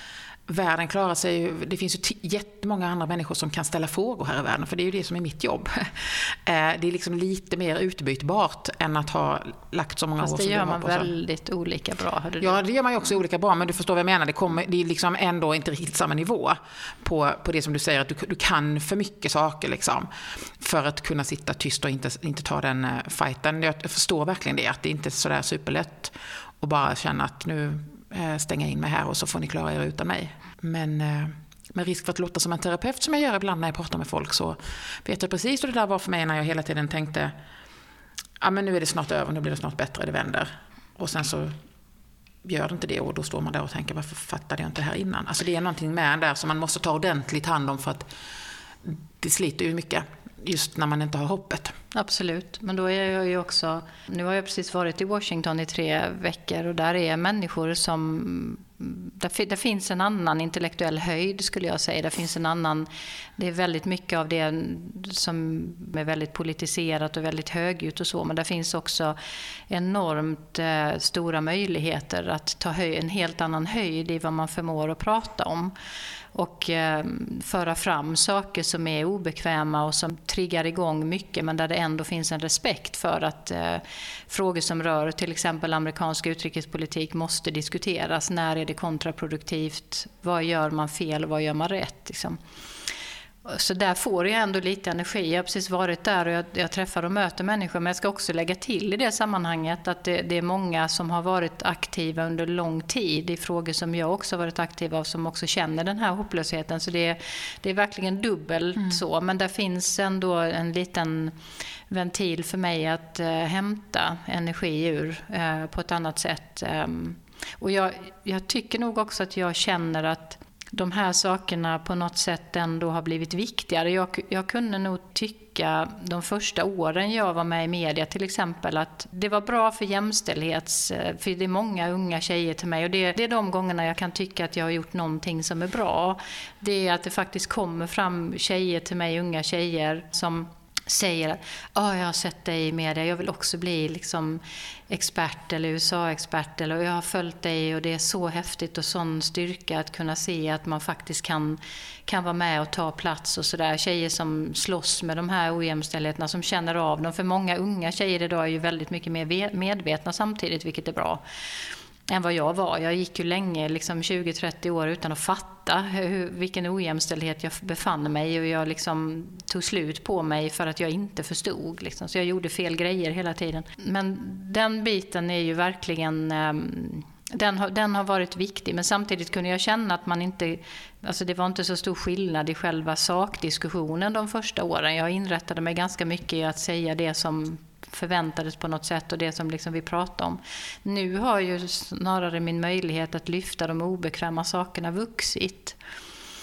världen klarar sig ju, det finns ju jättemånga andra människor som kan ställa frågor här i världen, för det är ju det som är mitt jobb. (laughs) Eh, det är liksom lite mer utbytbart än att ha lagt så många
Fast
år
det
som
gör
du
man väldigt olika bra.
Ja, det gör man ju också olika bra, men du förstår vad jag menar. Det, kommer, det är liksom ändå inte riktigt samma nivå på, på det som du säger, att du, du kan för mycket saker liksom, för att kunna sitta tyst och inte, inte ta den uh, fighten. Jag förstår verkligen det, att det inte är sådär superlätt att bara känna att nu uh, stänga in mig här och så får ni klara er utan mig. Men eh, med risk för att låta som en terapeut som jag gör ibland när jag pratar med folk så vet jag precis hur det där var för mig när jag hela tiden tänkte ja men nu är det snart över, nu blir det snart bättre, det vänder. Och sen så gör det inte det och då står man där och tänker varför fattade jag inte det här innan? Alltså det är någonting med en där som man måste ta ordentligt hand om för att det sliter ju mycket just när man inte har hoppet.
Absolut, men då är jag ju också... Nu har jag precis varit i Washington i tre veckor och där är människor som där, där, finns en annan intellektuell höjd skulle jag säga. Det finns en annan, det är väldigt mycket av det som är väldigt politiserat och väldigt högljutt och så, men det finns också enormt eh, stora möjligheter att ta höj, en helt annan höjd i vad man förmår att prata om och eh, föra fram saker som är obekväma och som triggar igång mycket men där det ändå finns en respekt för att eh, frågor som rör till exempel amerikansk utrikespolitik måste diskuteras. När är det kontraproduktivt? Vad gör man fel och vad gör man rätt? Liksom. Så där får jag ändå lite energi. Jag har precis varit där och jag, jag, träffar och möter människor. Men jag ska också lägga till i det sammanhanget att det, det, är många som har varit aktiva under lång tid i frågor som jag också varit aktiv av som också känner den här hopplösheten. Så det, det är verkligen dubbelt mm. så. Men där finns ändå en liten ventil för mig att eh, hämta energi ur eh, på ett annat sätt. Um, och jag, jag tycker nog också att jag känner att de här sakerna på något sätt ändå har blivit viktigare. Jag, jag kunde nog tycka de första åren jag var med i media till exempel att det var bra för jämställdhets... Eh, för det är många unga tjejer till mig och det, det är de gångerna jag kan tycka att jag har gjort någonting som är bra. Det är att det faktiskt kommer fram tjejer till mig, unga tjejer som säger att oh, jag har sett dig i media, jag vill också bli liksom expert eller USA-expert eller jag har följt dig och det är så häftigt och sån styrka att kunna se att man faktiskt kan, kan vara med och ta plats och sådär. Tjejer som slåss med de här ojämställdheterna, som känner av dem. För många unga tjejer idag är ju väldigt mycket mer medvetna samtidigt, vilket är bra än vad jag var. Jag gick ju länge, liksom 20-30 år, utan att fatta hur, vilken ojämställdhet jag befann mig i och jag liksom tog slut på mig för att jag inte förstod. Liksom. Så jag gjorde fel grejer hela tiden. Men den biten är ju verkligen um, den har, den har varit viktig, men samtidigt kunde jag känna att man inte... Alltså det var inte så stor skillnad i själva sakdiskussionen de första åren. Jag inrättade mig ganska mycket i att säga det som förväntades på något sätt och det som liksom vi pratade om. Nu har ju snarare min möjlighet att lyfta de obekväma sakerna vuxit.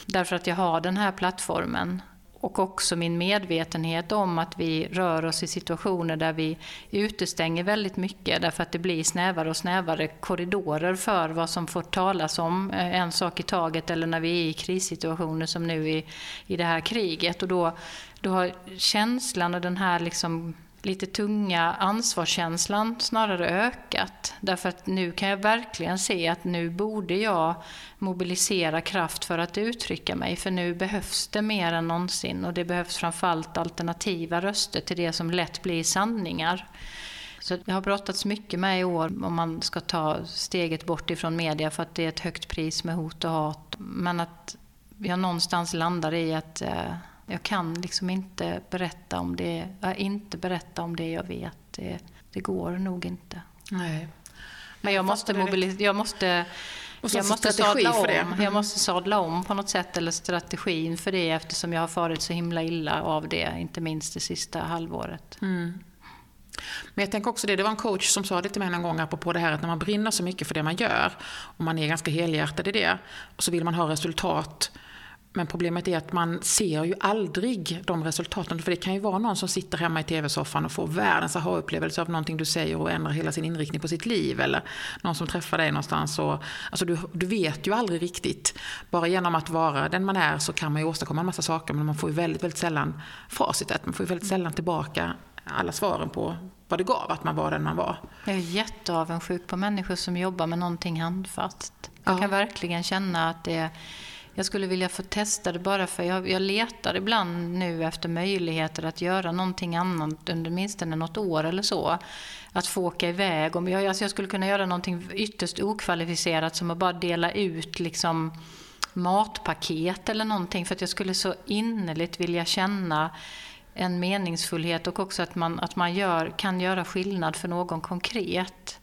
Därför att jag har den här plattformen och också min medvetenhet om att vi rör oss i situationer där vi utestänger väldigt mycket därför att det blir snävare och snävare korridorer för vad som får talas om eh, en sak i taget eller när vi är i krissituationer som nu i, i det här kriget. Och då, då har känslan och den här liksom lite tunga ansvarskänslan snarare ökat. Därför att nu kan jag verkligen se att nu borde jag mobilisera kraft för att uttrycka mig. För nu behövs det mer än någonsin och det behövs framförallt alternativa röster till det som lätt blir sanningar. Så jag har brottats mycket med i år om man ska ta steget bort ifrån media för att det är ett högt pris med hot och hat. Men att jag någonstans landar i att eh, jag kan liksom inte berätta om det, inte berätta om det jag vet. Det, det går nog inte.
Nej.
Men jag måste, mobilis- jag måste jag måste, sadla om. Mm. jag måste sadla om på något sätt, eller strategin för det eftersom jag har farit så himla illa av det, inte minst det sista halvåret. Mm.
Men jag tänker också det, det var en coach som sa det till mig någon gång apropå det här att när man brinner så mycket för det man gör och man är ganska helhjärtad i det och så vill man ha resultat men problemet är att man ser ju aldrig de resultaten. För det kan ju vara någon som sitter hemma i tv-soffan och får världens aha-upplevelse av någonting du säger och ändrar hela sin inriktning på sitt liv. Eller någon som träffar dig någonstans. Och, alltså du, du vet ju aldrig riktigt. Bara genom att vara den man är så kan man ju åstadkomma en massa saker men man får ju väldigt, väldigt sällan facitet. Man får ju väldigt sällan tillbaka alla svaren på vad det gav att man var den man var.
Jag är jätteavundsjuk på människor som jobbar med någonting handfast. Jag ja. kan verkligen känna att det jag skulle vilja få testa det bara för jag, jag letar ibland nu efter möjligheter att göra någonting annat under minst något år eller så. Att få åka iväg. Om jag, alltså jag skulle kunna göra någonting ytterst okvalificerat som att bara dela ut liksom matpaket eller någonting för att jag skulle så innerligt vilja känna en meningsfullhet och också att man, att man gör, kan göra skillnad för någon konkret.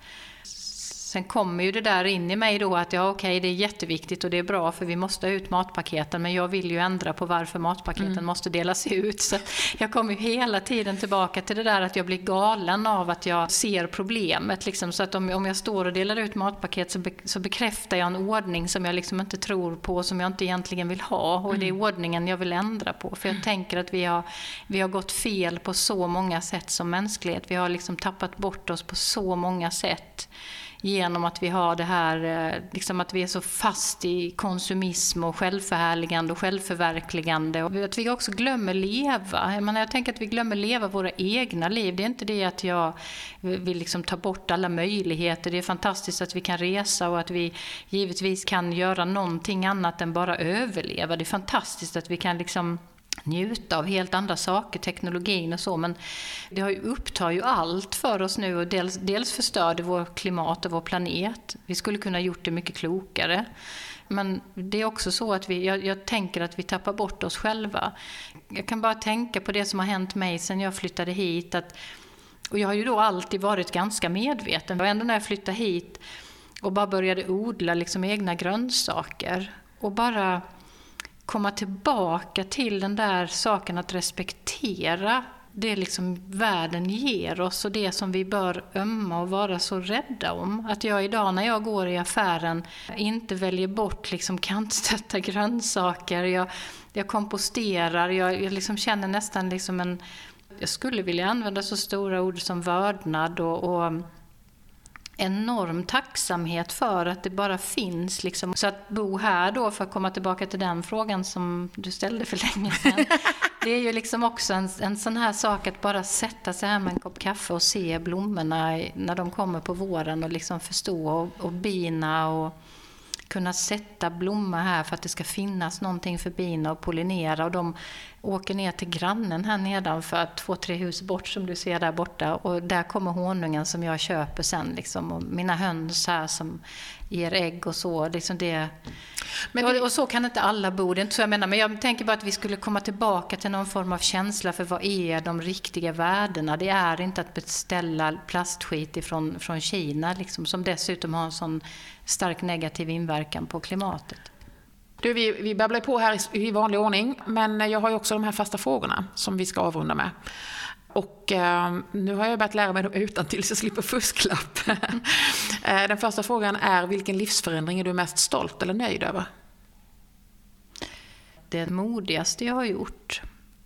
Sen kommer ju det där in i mig då att ja okej okay, det är jätteviktigt och det är bra för vi måste ha ut matpaketen men jag vill ju ändra på varför matpaketen mm. måste delas ut. Så jag kommer ju hela tiden tillbaka till det där att jag blir galen av att jag ser problemet. Liksom. Så att om, om jag står och delar ut matpaket så, be, så bekräftar jag en ordning som jag liksom inte tror på som jag inte egentligen vill ha och det är mm. ordningen jag vill ändra på. För jag tänker att vi har, vi har gått fel på så många sätt som mänsklighet. Vi har liksom tappat bort oss på så många sätt genom att vi har det här, eh, liksom att vi är så fast i konsumism och självförhärligande och självförverkligande. Och att vi också glömmer leva. Jag, menar, jag tänker att vi glömmer leva våra egna liv. Det är inte det att jag vill liksom ta bort alla möjligheter. Det är fantastiskt att vi kan resa och att vi givetvis kan göra någonting annat än bara överleva. Det är fantastiskt att vi kan liksom njuta av helt andra saker, teknologin och så. Men det upptar ju allt för oss nu och dels, dels förstör det vårt klimat och vår planet. Vi skulle kunna gjort det mycket klokare. Men det är också så att vi, jag, jag, tänker att vi tappar bort oss själva. Jag kan bara tänka på det som har hänt mig sen jag flyttade hit. Att, och jag har ju då alltid varit ganska medveten. Och ändå när jag flyttade hit och bara började odla liksom egna grönsaker och bara komma tillbaka till den där saken att respektera det liksom världen ger oss och det som vi bör ömma och vara så rädda om. Att jag idag när jag går i affären inte väljer bort liksom kantstötta (laughs) grönsaker. Jag, jag komposterar, jag, jag liksom känner nästan liksom en... Jag skulle vilja använda så stora ord som vördnad och, och enorm tacksamhet för att det bara finns. Liksom. Så att bo här då, för att komma tillbaka till den frågan som du ställde för länge sedan. (laughs) det är ju liksom också en, en sån här sak att bara sätta sig här med en kopp kaffe och se blommorna när de kommer på våren och liksom förstå och, och bina och kunna sätta blommor här för att det ska finnas någonting för bina att pollinera. Och de åker ner till grannen här nedanför, två, tre hus bort som du ser där borta. Och där kommer honungen som jag köper sen. Liksom. Och mina höns här som ger ägg och så. Liksom det. Men det... Och så kan inte alla bo, det är inte så jag menar. Men jag tänker bara att vi skulle komma tillbaka till någon form av känsla för vad är de riktiga värdena? Det är inte att beställa plastskit ifrån, från Kina, liksom, som dessutom har en sån stark negativ inverkan på klimatet.
Du, vi, vi babblar på här i vanlig ordning, men jag har ju också de här fasta frågorna som vi ska avrunda med. Och eh, nu har jag börjat lära mig dem utantill så jag slipper fusklapp. (laughs) Eh, den första frågan är, vilken livsförändring är du mest stolt eller nöjd över?
det modigaste jag har gjort,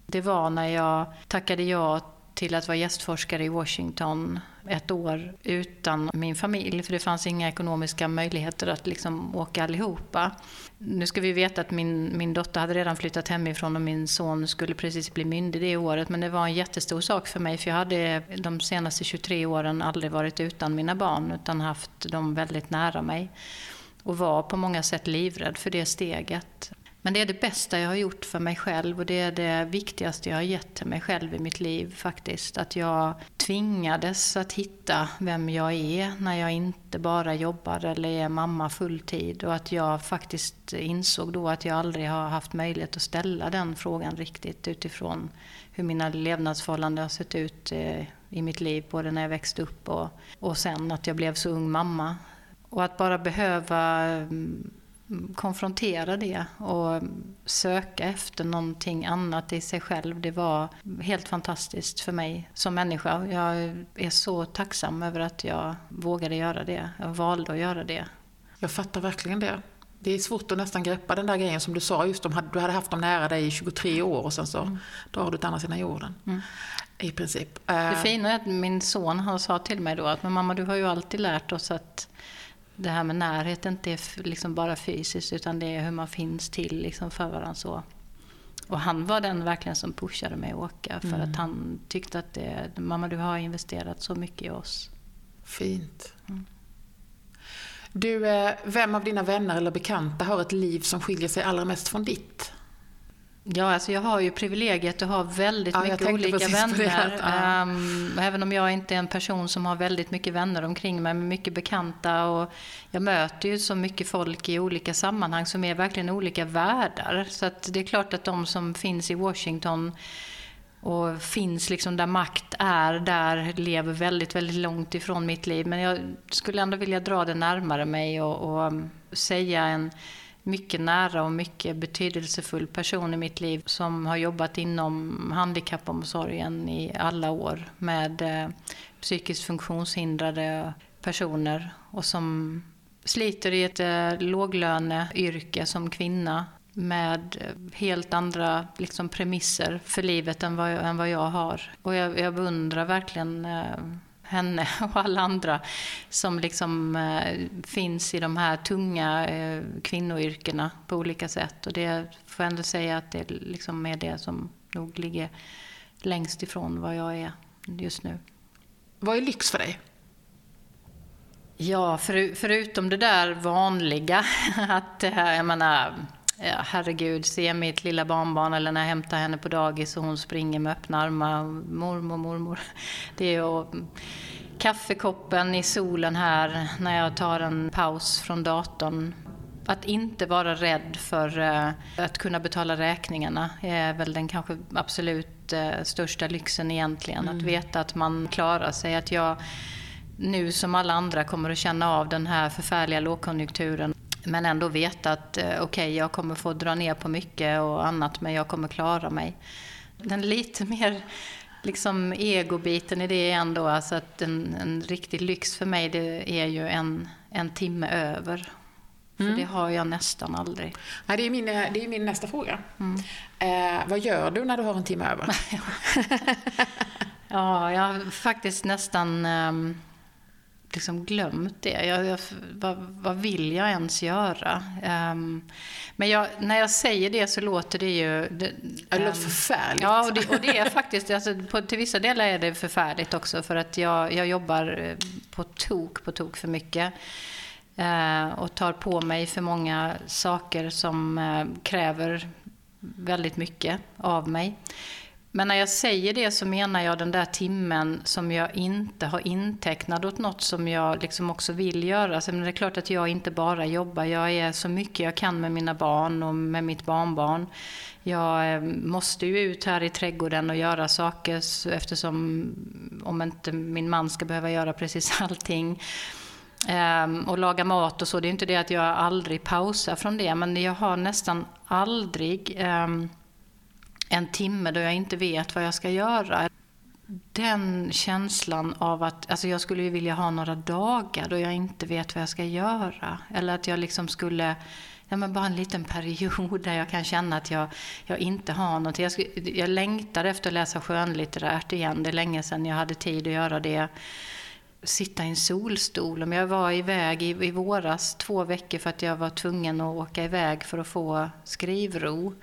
det var när jag tackade ja till att vara gästforskare i Washington ett år utan min familj, för det fanns inga ekonomiska möjligheter att liksom åka allihopa. Nu ska vi veta att min, min dotter hade redan flyttat hemifrån och min son skulle precis bli myndig det året, men det var en jättestor sak för mig, för jag hade de senaste 23 åren aldrig varit utan mina barn, utan haft dem väldigt nära mig. Och var på många sätt livrädd för det steget. Men det är det bästa jag har gjort för mig själv och det är det viktigaste jag har gett till mig själv i mitt liv faktiskt. Att jag tvingades att hitta vem jag är när jag inte bara jobbar eller är mamma fulltid. Och att jag faktiskt insåg då att jag aldrig har haft möjlighet att ställa den frågan riktigt utifrån hur mina levnadsförhållanden har sett ut eh, i mitt liv, både när jag växte upp och, och sen att jag blev så ung mamma. Och att bara behöva mm, konfrontera det och söka efter någonting annat i sig själv. Det var helt fantastiskt för mig som människa. Jag är så tacksam över att jag vågade göra det. Jag valde att göra det.
Jag fattar verkligen det. Det är svårt att nästan greppa den där grejen som du sa, just om du hade haft dem nära dig i 23 år och sen så mm. drar du till andra sidan jorden. Mm. I princip.
Det eh. fina är att min son han sa till mig då att men mamma du har ju alltid lärt oss att det här med närhet inte är liksom bara fysiskt utan det är hur man finns till liksom för varandra. Så. Och han var den verkligen som pushade mig att åka för mm. att han tyckte att det, mamma du har investerat så mycket i oss.
Fint. Mm. Du, eh, vem av dina vänner eller bekanta har ett liv som skiljer sig allra mest från ditt?
Ja, alltså jag har ju privilegiet att ha väldigt ja, mycket olika vänner. Ja. Um, även om jag inte är en person som har väldigt mycket vänner omkring mig, med mycket bekanta. Och jag möter ju så mycket folk i olika sammanhang som är verkligen olika världar. Så att det är klart att de som finns i Washington och finns liksom där makt är, där lever väldigt, väldigt långt ifrån mitt liv. Men jag skulle ändå vilja dra det närmare mig och, och säga en mycket nära och mycket betydelsefull person i mitt liv som har jobbat inom handikappomsorgen i alla år med eh, psykiskt funktionshindrade personer och som sliter i ett eh, låglöneyrke som kvinna med eh, helt andra liksom, premisser för livet än vad, jag, än vad jag har. Och jag, jag beundrar verkligen henne och alla andra som liksom eh, finns i de här tunga eh, kvinnoyrkena på olika sätt. Och det får jag ändå säga att det liksom är det som nog ligger längst ifrån vad jag är just nu.
Vad är lyx för dig?
Ja, för, förutom det där vanliga, (laughs) att eh, jag menar, ja, herregud, se mitt lilla barnbarn eller när jag hämtar henne på dagis och hon springer med öppna armar. Mormor, mormor. Det är ju kaffekoppen i solen här när jag tar en paus från datorn. Att inte vara rädd för uh, att kunna betala räkningarna är väl den kanske absolut uh, största lyxen egentligen. Mm. Att veta att man klarar sig. Att jag nu som alla andra kommer att känna av den här förfärliga lågkonjunkturen men ändå veta att uh, okej, okay, jag kommer få dra ner på mycket och annat men jag kommer klara mig. Den lite mer liksom egobiten i det är ändå alltså att en, en riktig lyx för mig det är ju en, en timme över. För mm. det har jag nästan aldrig.
Nej, det, är min, det är min nästa fråga. Mm. Eh, vad gör du när du har en timme över? (laughs)
ja, jag har faktiskt nästan... Um, liksom glömt det. Jag, jag, vad, vad, vill jag ens göra? Um, men jag, när jag säger det så låter det ju...
Det, det låter um, förfärligt.
Ja, och det, och det är faktiskt... Alltså, på, till vissa delar är det förfärligt också för att jag, jag jobbar eh, på tok, på tok för mycket. Uh, och tar på mig för många saker som uh, kräver väldigt mycket av mig. Men när jag säger det så menar jag den där timmen som jag inte har intecknat åt något som jag liksom också vill göra. Alltså, så det är klart att jag inte bara jobbar, jag är så mycket jag kan med mina barn och med mitt barnbarn. Jag eh, måste ju ut här i trädgården och göra saker eftersom om inte min man ska behöva göra precis (laughs) allting. Ehm, och laga mat och så. Det är inte det att jag aldrig pausar från det, men jag har nästan aldrig um, en timme då jag inte vet vad jag ska göra. Den känslan av att, alltså jag skulle ju vilja ha några dagar då jag inte vet vad jag ska göra. Eller att jag liksom skulle ja, men bara en liten period där jag kan känna att jag, jag inte har någonting. Jag, jag längtar efter att läsa skönlitterärt igen. Det är länge sedan jag hade tid att göra det. Sitta i en solstol. Jag var iväg i, i våras två veckor för att jag var tvungen att åka iväg för att få skrivro.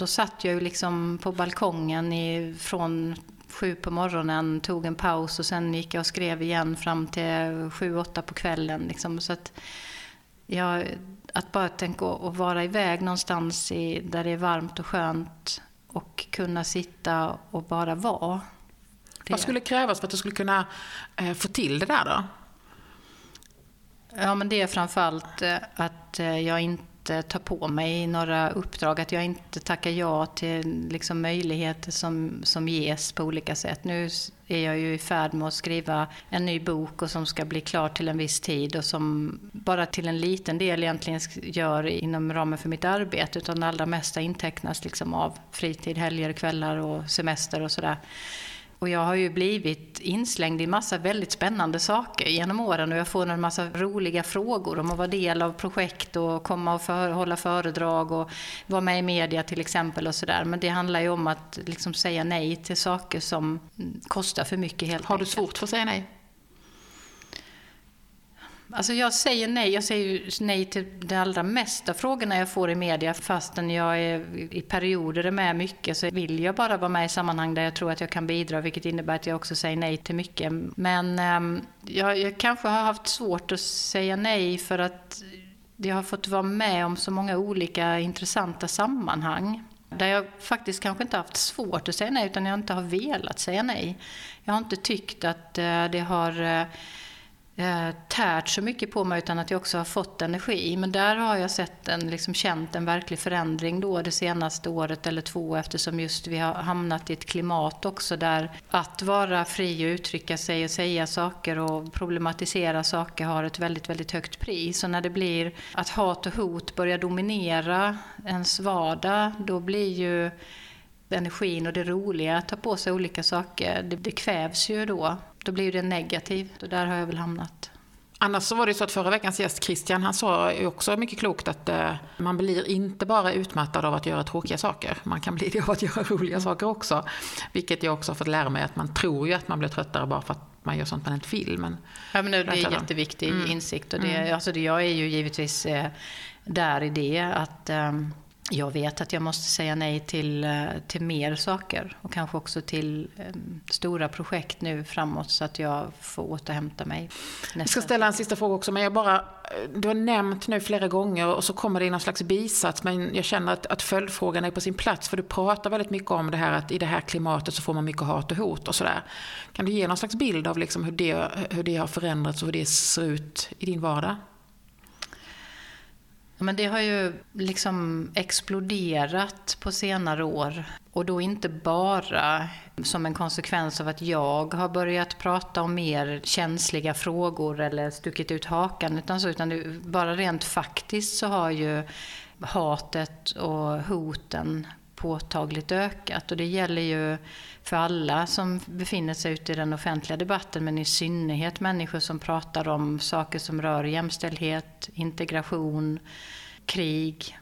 Då satt jag ju liksom på balkongen i, från sju på morgonen, tog en paus och sen gick jag och skrev igen fram till sju, åtta på kvällen. Liksom. Så att jag, att bara tänka och vara iväg någonstans i, där det är varmt och skönt och kunna sitta och bara vara.
Det. Vad skulle krävas för att du skulle kunna eh, få till det där då?
Ja, men det är framförallt eh, att eh, jag inte inte eh, ta på mig några uppdrag, att jag inte tackar ja till liksom möjligheter som, som ges på olika sätt. Nu är jag ju i färd med att skriva en ny bok och som ska bli klar till en viss tid och som bara till en liten del egentligen gör inom ramen för mitt arbete utan det allra mesta intecknas liksom av fritid, helger, kvällar och semester och sådär. Och jag har ju blivit inslängd i massa väldigt spännande saker genom åren och jag får en massa roliga frågor om att vara del av projekt och komma och för, hålla föredrag och vara med i media till exempel och sådär. Men det handlar ju om att liksom säga nej till saker som kostar för mycket helt
Har du svårt för att säga nej?
Alltså jag säger nej. Jag säger nej till de allra mesta frågorna jag får i media. Fastän jag är i perioder är med mycket så vill jag bara vara med i sammanhang där jag tror att jag kan bidra. Vilket innebär att jag också säger nej till mycket. Men ehm, jag, jag kanske har haft svårt att säga nej för att jag har fått vara med om så många olika intressanta sammanhang. Där jag faktiskt kanske inte haft svårt att säga nej utan jag inte har velat säga nej. Jag har inte tyckt att eh, det har eh, eh, tärt så mycket på mig utan att jag också har fått energi. Men där har jag sett en, liksom känt en verklig förändring då det senaste året eller två eftersom just vi har hamnat i ett klimat också där att vara fri och uttrycka sig och säga saker och problematisera saker har ett väldigt, väldigt högt pris. Och när det blir att hat och hot börjar dominera ens vardag då blir ju energin och det roliga att ta på sig olika saker, det, det kvävs ju då då blir det negativt och där har jag väl hamnat.
Annars så var det så att förra veckans gäst Christian, han sa ju också mycket klokt att eh, man blir inte bara utmattad av att göra tråkiga saker. Man kan bli det av att göra roliga saker också. Vilket jag också har fått lära mig att man tror ju att man blir tröttare bara för att man gör sånt man inte vill. Men
ja, men det, det är en jätteviktig mm. insikt. Och det, mm. alltså det, jag är ju givetvis eh, där i det att eh, jag vet att jag måste säga nej till, eh, till mer saker och kanske också till um, stora projekt nu framåt så att jag får återhämta mig.
Jag ska ställa en sista fråga också, men jag bara, du har nämnt nu flera gånger och så kommer det i någon slags bisats, men jag känner att, att följdfrågan är på sin plats, för du pratar väldigt mycket om det här att i det här klimatet så får man mycket hat och hot och sådär. Kan du ge någon slags bild av liksom hur, det, hur det har förändrats och hur det ser ut i din vardag?
Men det har ju liksom exploderat på senare år. Och då inte bara som en konsekvens av att jag har börjat prata om mer känsliga frågor eller stuckit ut hakan. Utan, så, utan det, bara rent faktiskt så har ju hatet och hoten påtagligt ökat. Och det gäller ju för alla som befinner sig ute i den offentliga debatten men i synnerhet människor som pratar om saker som rör jämställdhet, integration, krig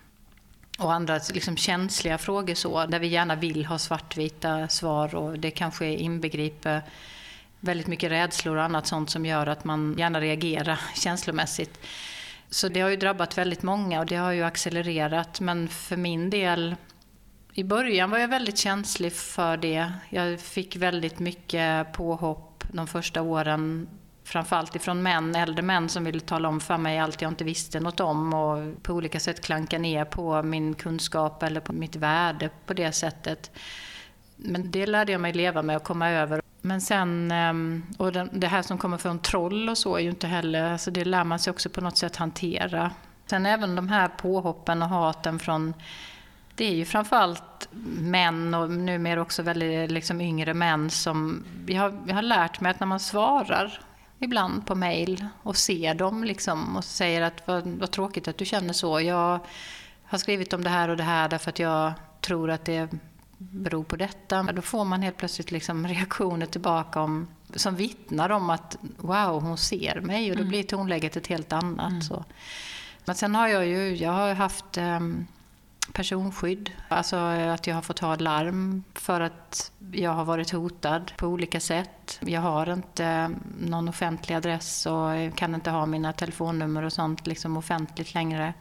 och andra liksom känsliga frågor så, där vi gärna vill ha svartvita svar och det kanske inbegriper väldigt mycket rädslor och annat sånt som gör att man gärna reagerar (laughs) känslomässigt. Så det har ju drabbat väldigt många och det har ju accelererat men för min del i början var jag väldigt känslig för det. Jag fick väldigt mycket påhopp de första åren. Framförallt ifrån män, äldre män som ville tala om för mig allt jag inte visste något om och på olika sätt klanka ner på min kunskap eller på mitt värde på det sättet. Men det lärde jag mig leva med och komma över. Men sen, ehm, och det här som kommer från troll och så är ju inte heller, alltså det lär man sig också på något sätt hantera. Sen även de här påhoppen och haten från det är ju framförallt män och numera också väldigt liksom yngre män som... Jag har, jag har lärt mig att när man svarar ibland på mail och ser dem liksom och säger att vad, vad tråkigt att du känner så. Jag har skrivit om det här och det här därför att jag tror att det beror på detta. Då får man helt plötsligt liksom reaktioner tillbaka om, som vittnar om att wow, hon ser mig och då mm. blir tonläget ett helt annat. Mm. Så. Men sen har jag ju jag har haft um, personskydd. Alltså eh, att jag har fått ha larm för att jag har varit hotad på olika sätt. Jag har inte eh, någon offentlig adress och kan inte ha mina telefonnummer och sånt liksom offentligt längre.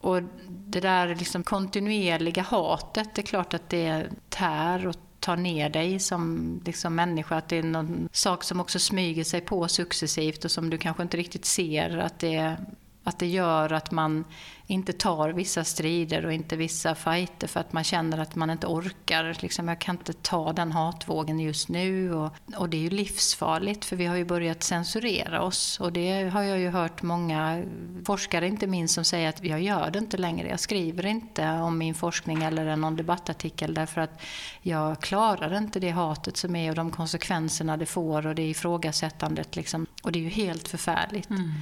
Och det där liksom kontinuerliga hatet, det är klart att det tär och tar ner dig som liksom människa. Att det är någon sak som också smyger sig på successivt och som du kanske inte riktigt ser att det att det gör att man inte tar vissa strider och inte vissa fighter för att man känner att man inte orkar. Liksom, jag kan inte ta den hatvågen just nu. Och, och det är ju livsfarligt för vi har ju börjat censurera oss. Och det har jag ju hört många forskare, inte minst, som säger att jag gör det inte längre. Jag skriver inte om min forskning eller någon debattartikel därför att jag klarar inte det hatet som är och de konsekvenserna det får och det ifrågasättandet. Liksom. Och det är ju helt förfärligt. Mm.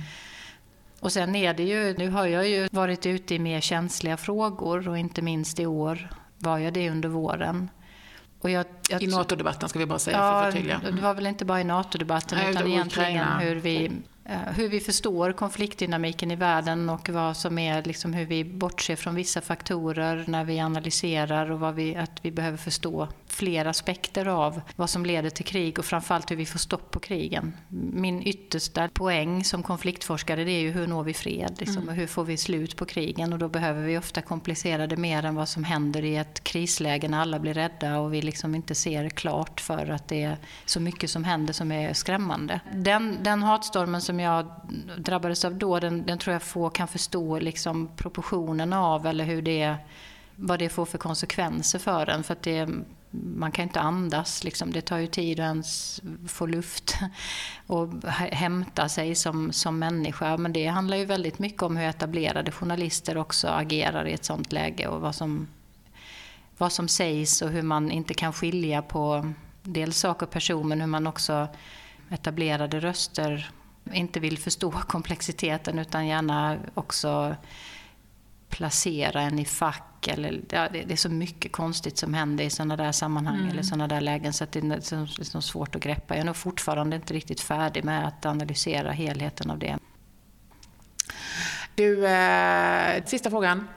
Och sen är det ju, nu har jag ju varit ute i mer känsliga frågor och inte minst i år var jag det under våren.
Jag, jag, I NATO-debatten ska vi bara säga
ja,
för att förtydliga.
Mm. Det var väl inte bara i NATO-debatten utan egentligen hur vi Eh, hur vi förstår konfliktdynamiken i världen och vad som är liksom hur vi bortser från vissa faktorer när vi analyserar och vad vi, att vi behöver förstå fler aspekter av vad som leder till krig och framförallt hur vi får stopp på krigen. Min yttersta poäng som konfliktforskare det är ju hur når vi fred? Liksom, mm. Hur får vi slut på krigen? Och då behöver vi ofta komplicera det mer än vad som händer i ett krisläge när alla blir rädda och vi liksom inte ser klart för att det är så mycket som händer som är skrämmande. Den, den hatstormen som jag drabbades av då, den, den tror jag få kan förstå liksom proportionerna av eller hur det, vad det får för konsekvenser för en. För att det, man kan inte andas, liksom. det tar ju tid att ens få luft och hämta sig som, som människa. Men det handlar ju väldigt mycket om hur etablerade journalister också agerar i ett sånt läge och vad som, vad som sägs och hur man inte kan skilja på dels sak och person men hur man också etablerade röster inte vill förstå (laughs) komplexiteten utan gärna också placera en i fack. Eller, ja, det, är så mycket konstigt som händer i sådana där sammanhang mm. eller sådana där lägen så att det är så svårt att greppa. Jag är nog fortfarande inte riktigt färdig med att analysera helheten av det.
Du, eh, sista frågan.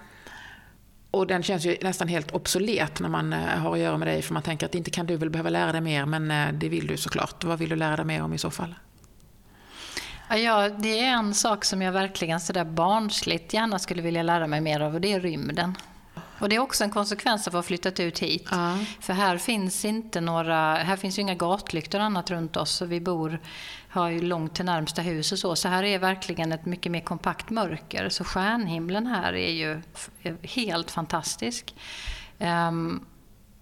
Och den känns ju nästan helt obsolet när man eh, har att göra med dig för man tänker att inte kan du väl behöva lära dig mer men eh, det vill du såklart. Vad vill du lära dig mer om i så fall?
Ja, det är en sak som jag verkligen sådär barnsligt gärna skulle vilja lära mig mer av och det är rymden. Och det är också en konsekvens av att ha flyttat ut hit. Ja. För här finns inte några, här finns ju inga gatlyktor och annat runt oss och vi bor, har ju långt till närmsta hus och så. Så här är verkligen ett mycket mer kompakt mörker. Så stjärnhimlen här är ju helt fantastisk. Um,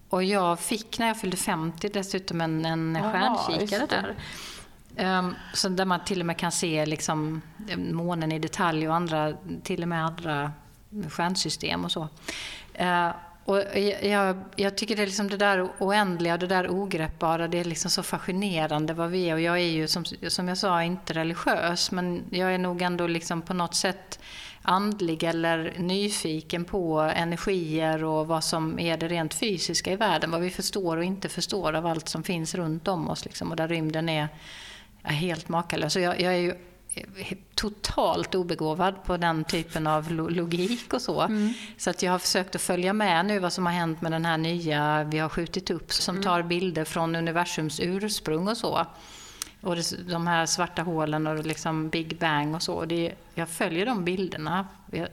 och jag fick när jag fyllde 50 dessutom en, en stjärnkikare där. Um, så där man till och med kan se liksom, månen i detalj och andra, till och med andra stjärnsystem och så. Uh, och jag, jag, tycker det, är liksom det där oändliga, det där ogreppbara, det är liksom så fascinerande vad vi är. Och jag är ju som, som jag sa inte religiös, men jag är nog ändå liksom på något sätt andlig eller nyfiken på energier och vad som är det rent fysiska i världen. Vad vi förstår och inte förstår av allt som finns runt om oss. Liksom, och där rymden är är helt makalös. Jag, jag är ju totalt obegåvad på den typen av logik och så. Mm. Så att jag har försökt att följa med nu vad som har hänt med den här nya vi har skjutit upp som mm. tar bilder från universums ursprung och så. Och de här svarta hålen och liksom Big Bang och så. Det, jag följer de bilderna.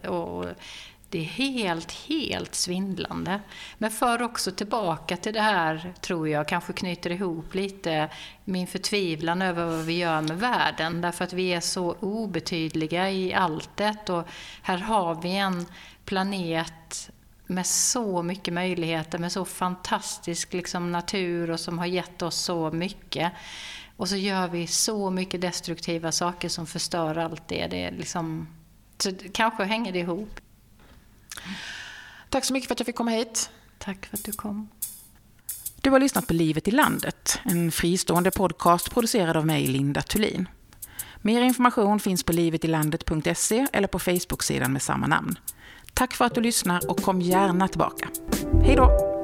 Och det är helt, helt svindlande. Men för också tillbaka till det här, tror jag, kanske knyter ihop lite min förtvivlan över vad vi gör med världen. Därför att vi är så obetydliga i alltet och här har vi en planet med så mycket möjligheter, med så fantastisk liksom, natur och som har gett oss så mycket. Och så gör vi så mycket destruktiva saker som förstör allt det. det är liksom, så kanske hänger det ihop.
Tack så mycket för att jag fick komma hit.
Tack för att du kom.
Du har lyssnat på Livet i landet, en fristående podcast producerad av mig, Linda Thulin. Mer information finns på livetilandet.se eller på Facebook-sidan med samma namn. Tack för att du lyssnar och kom gärna tillbaka. Hej då!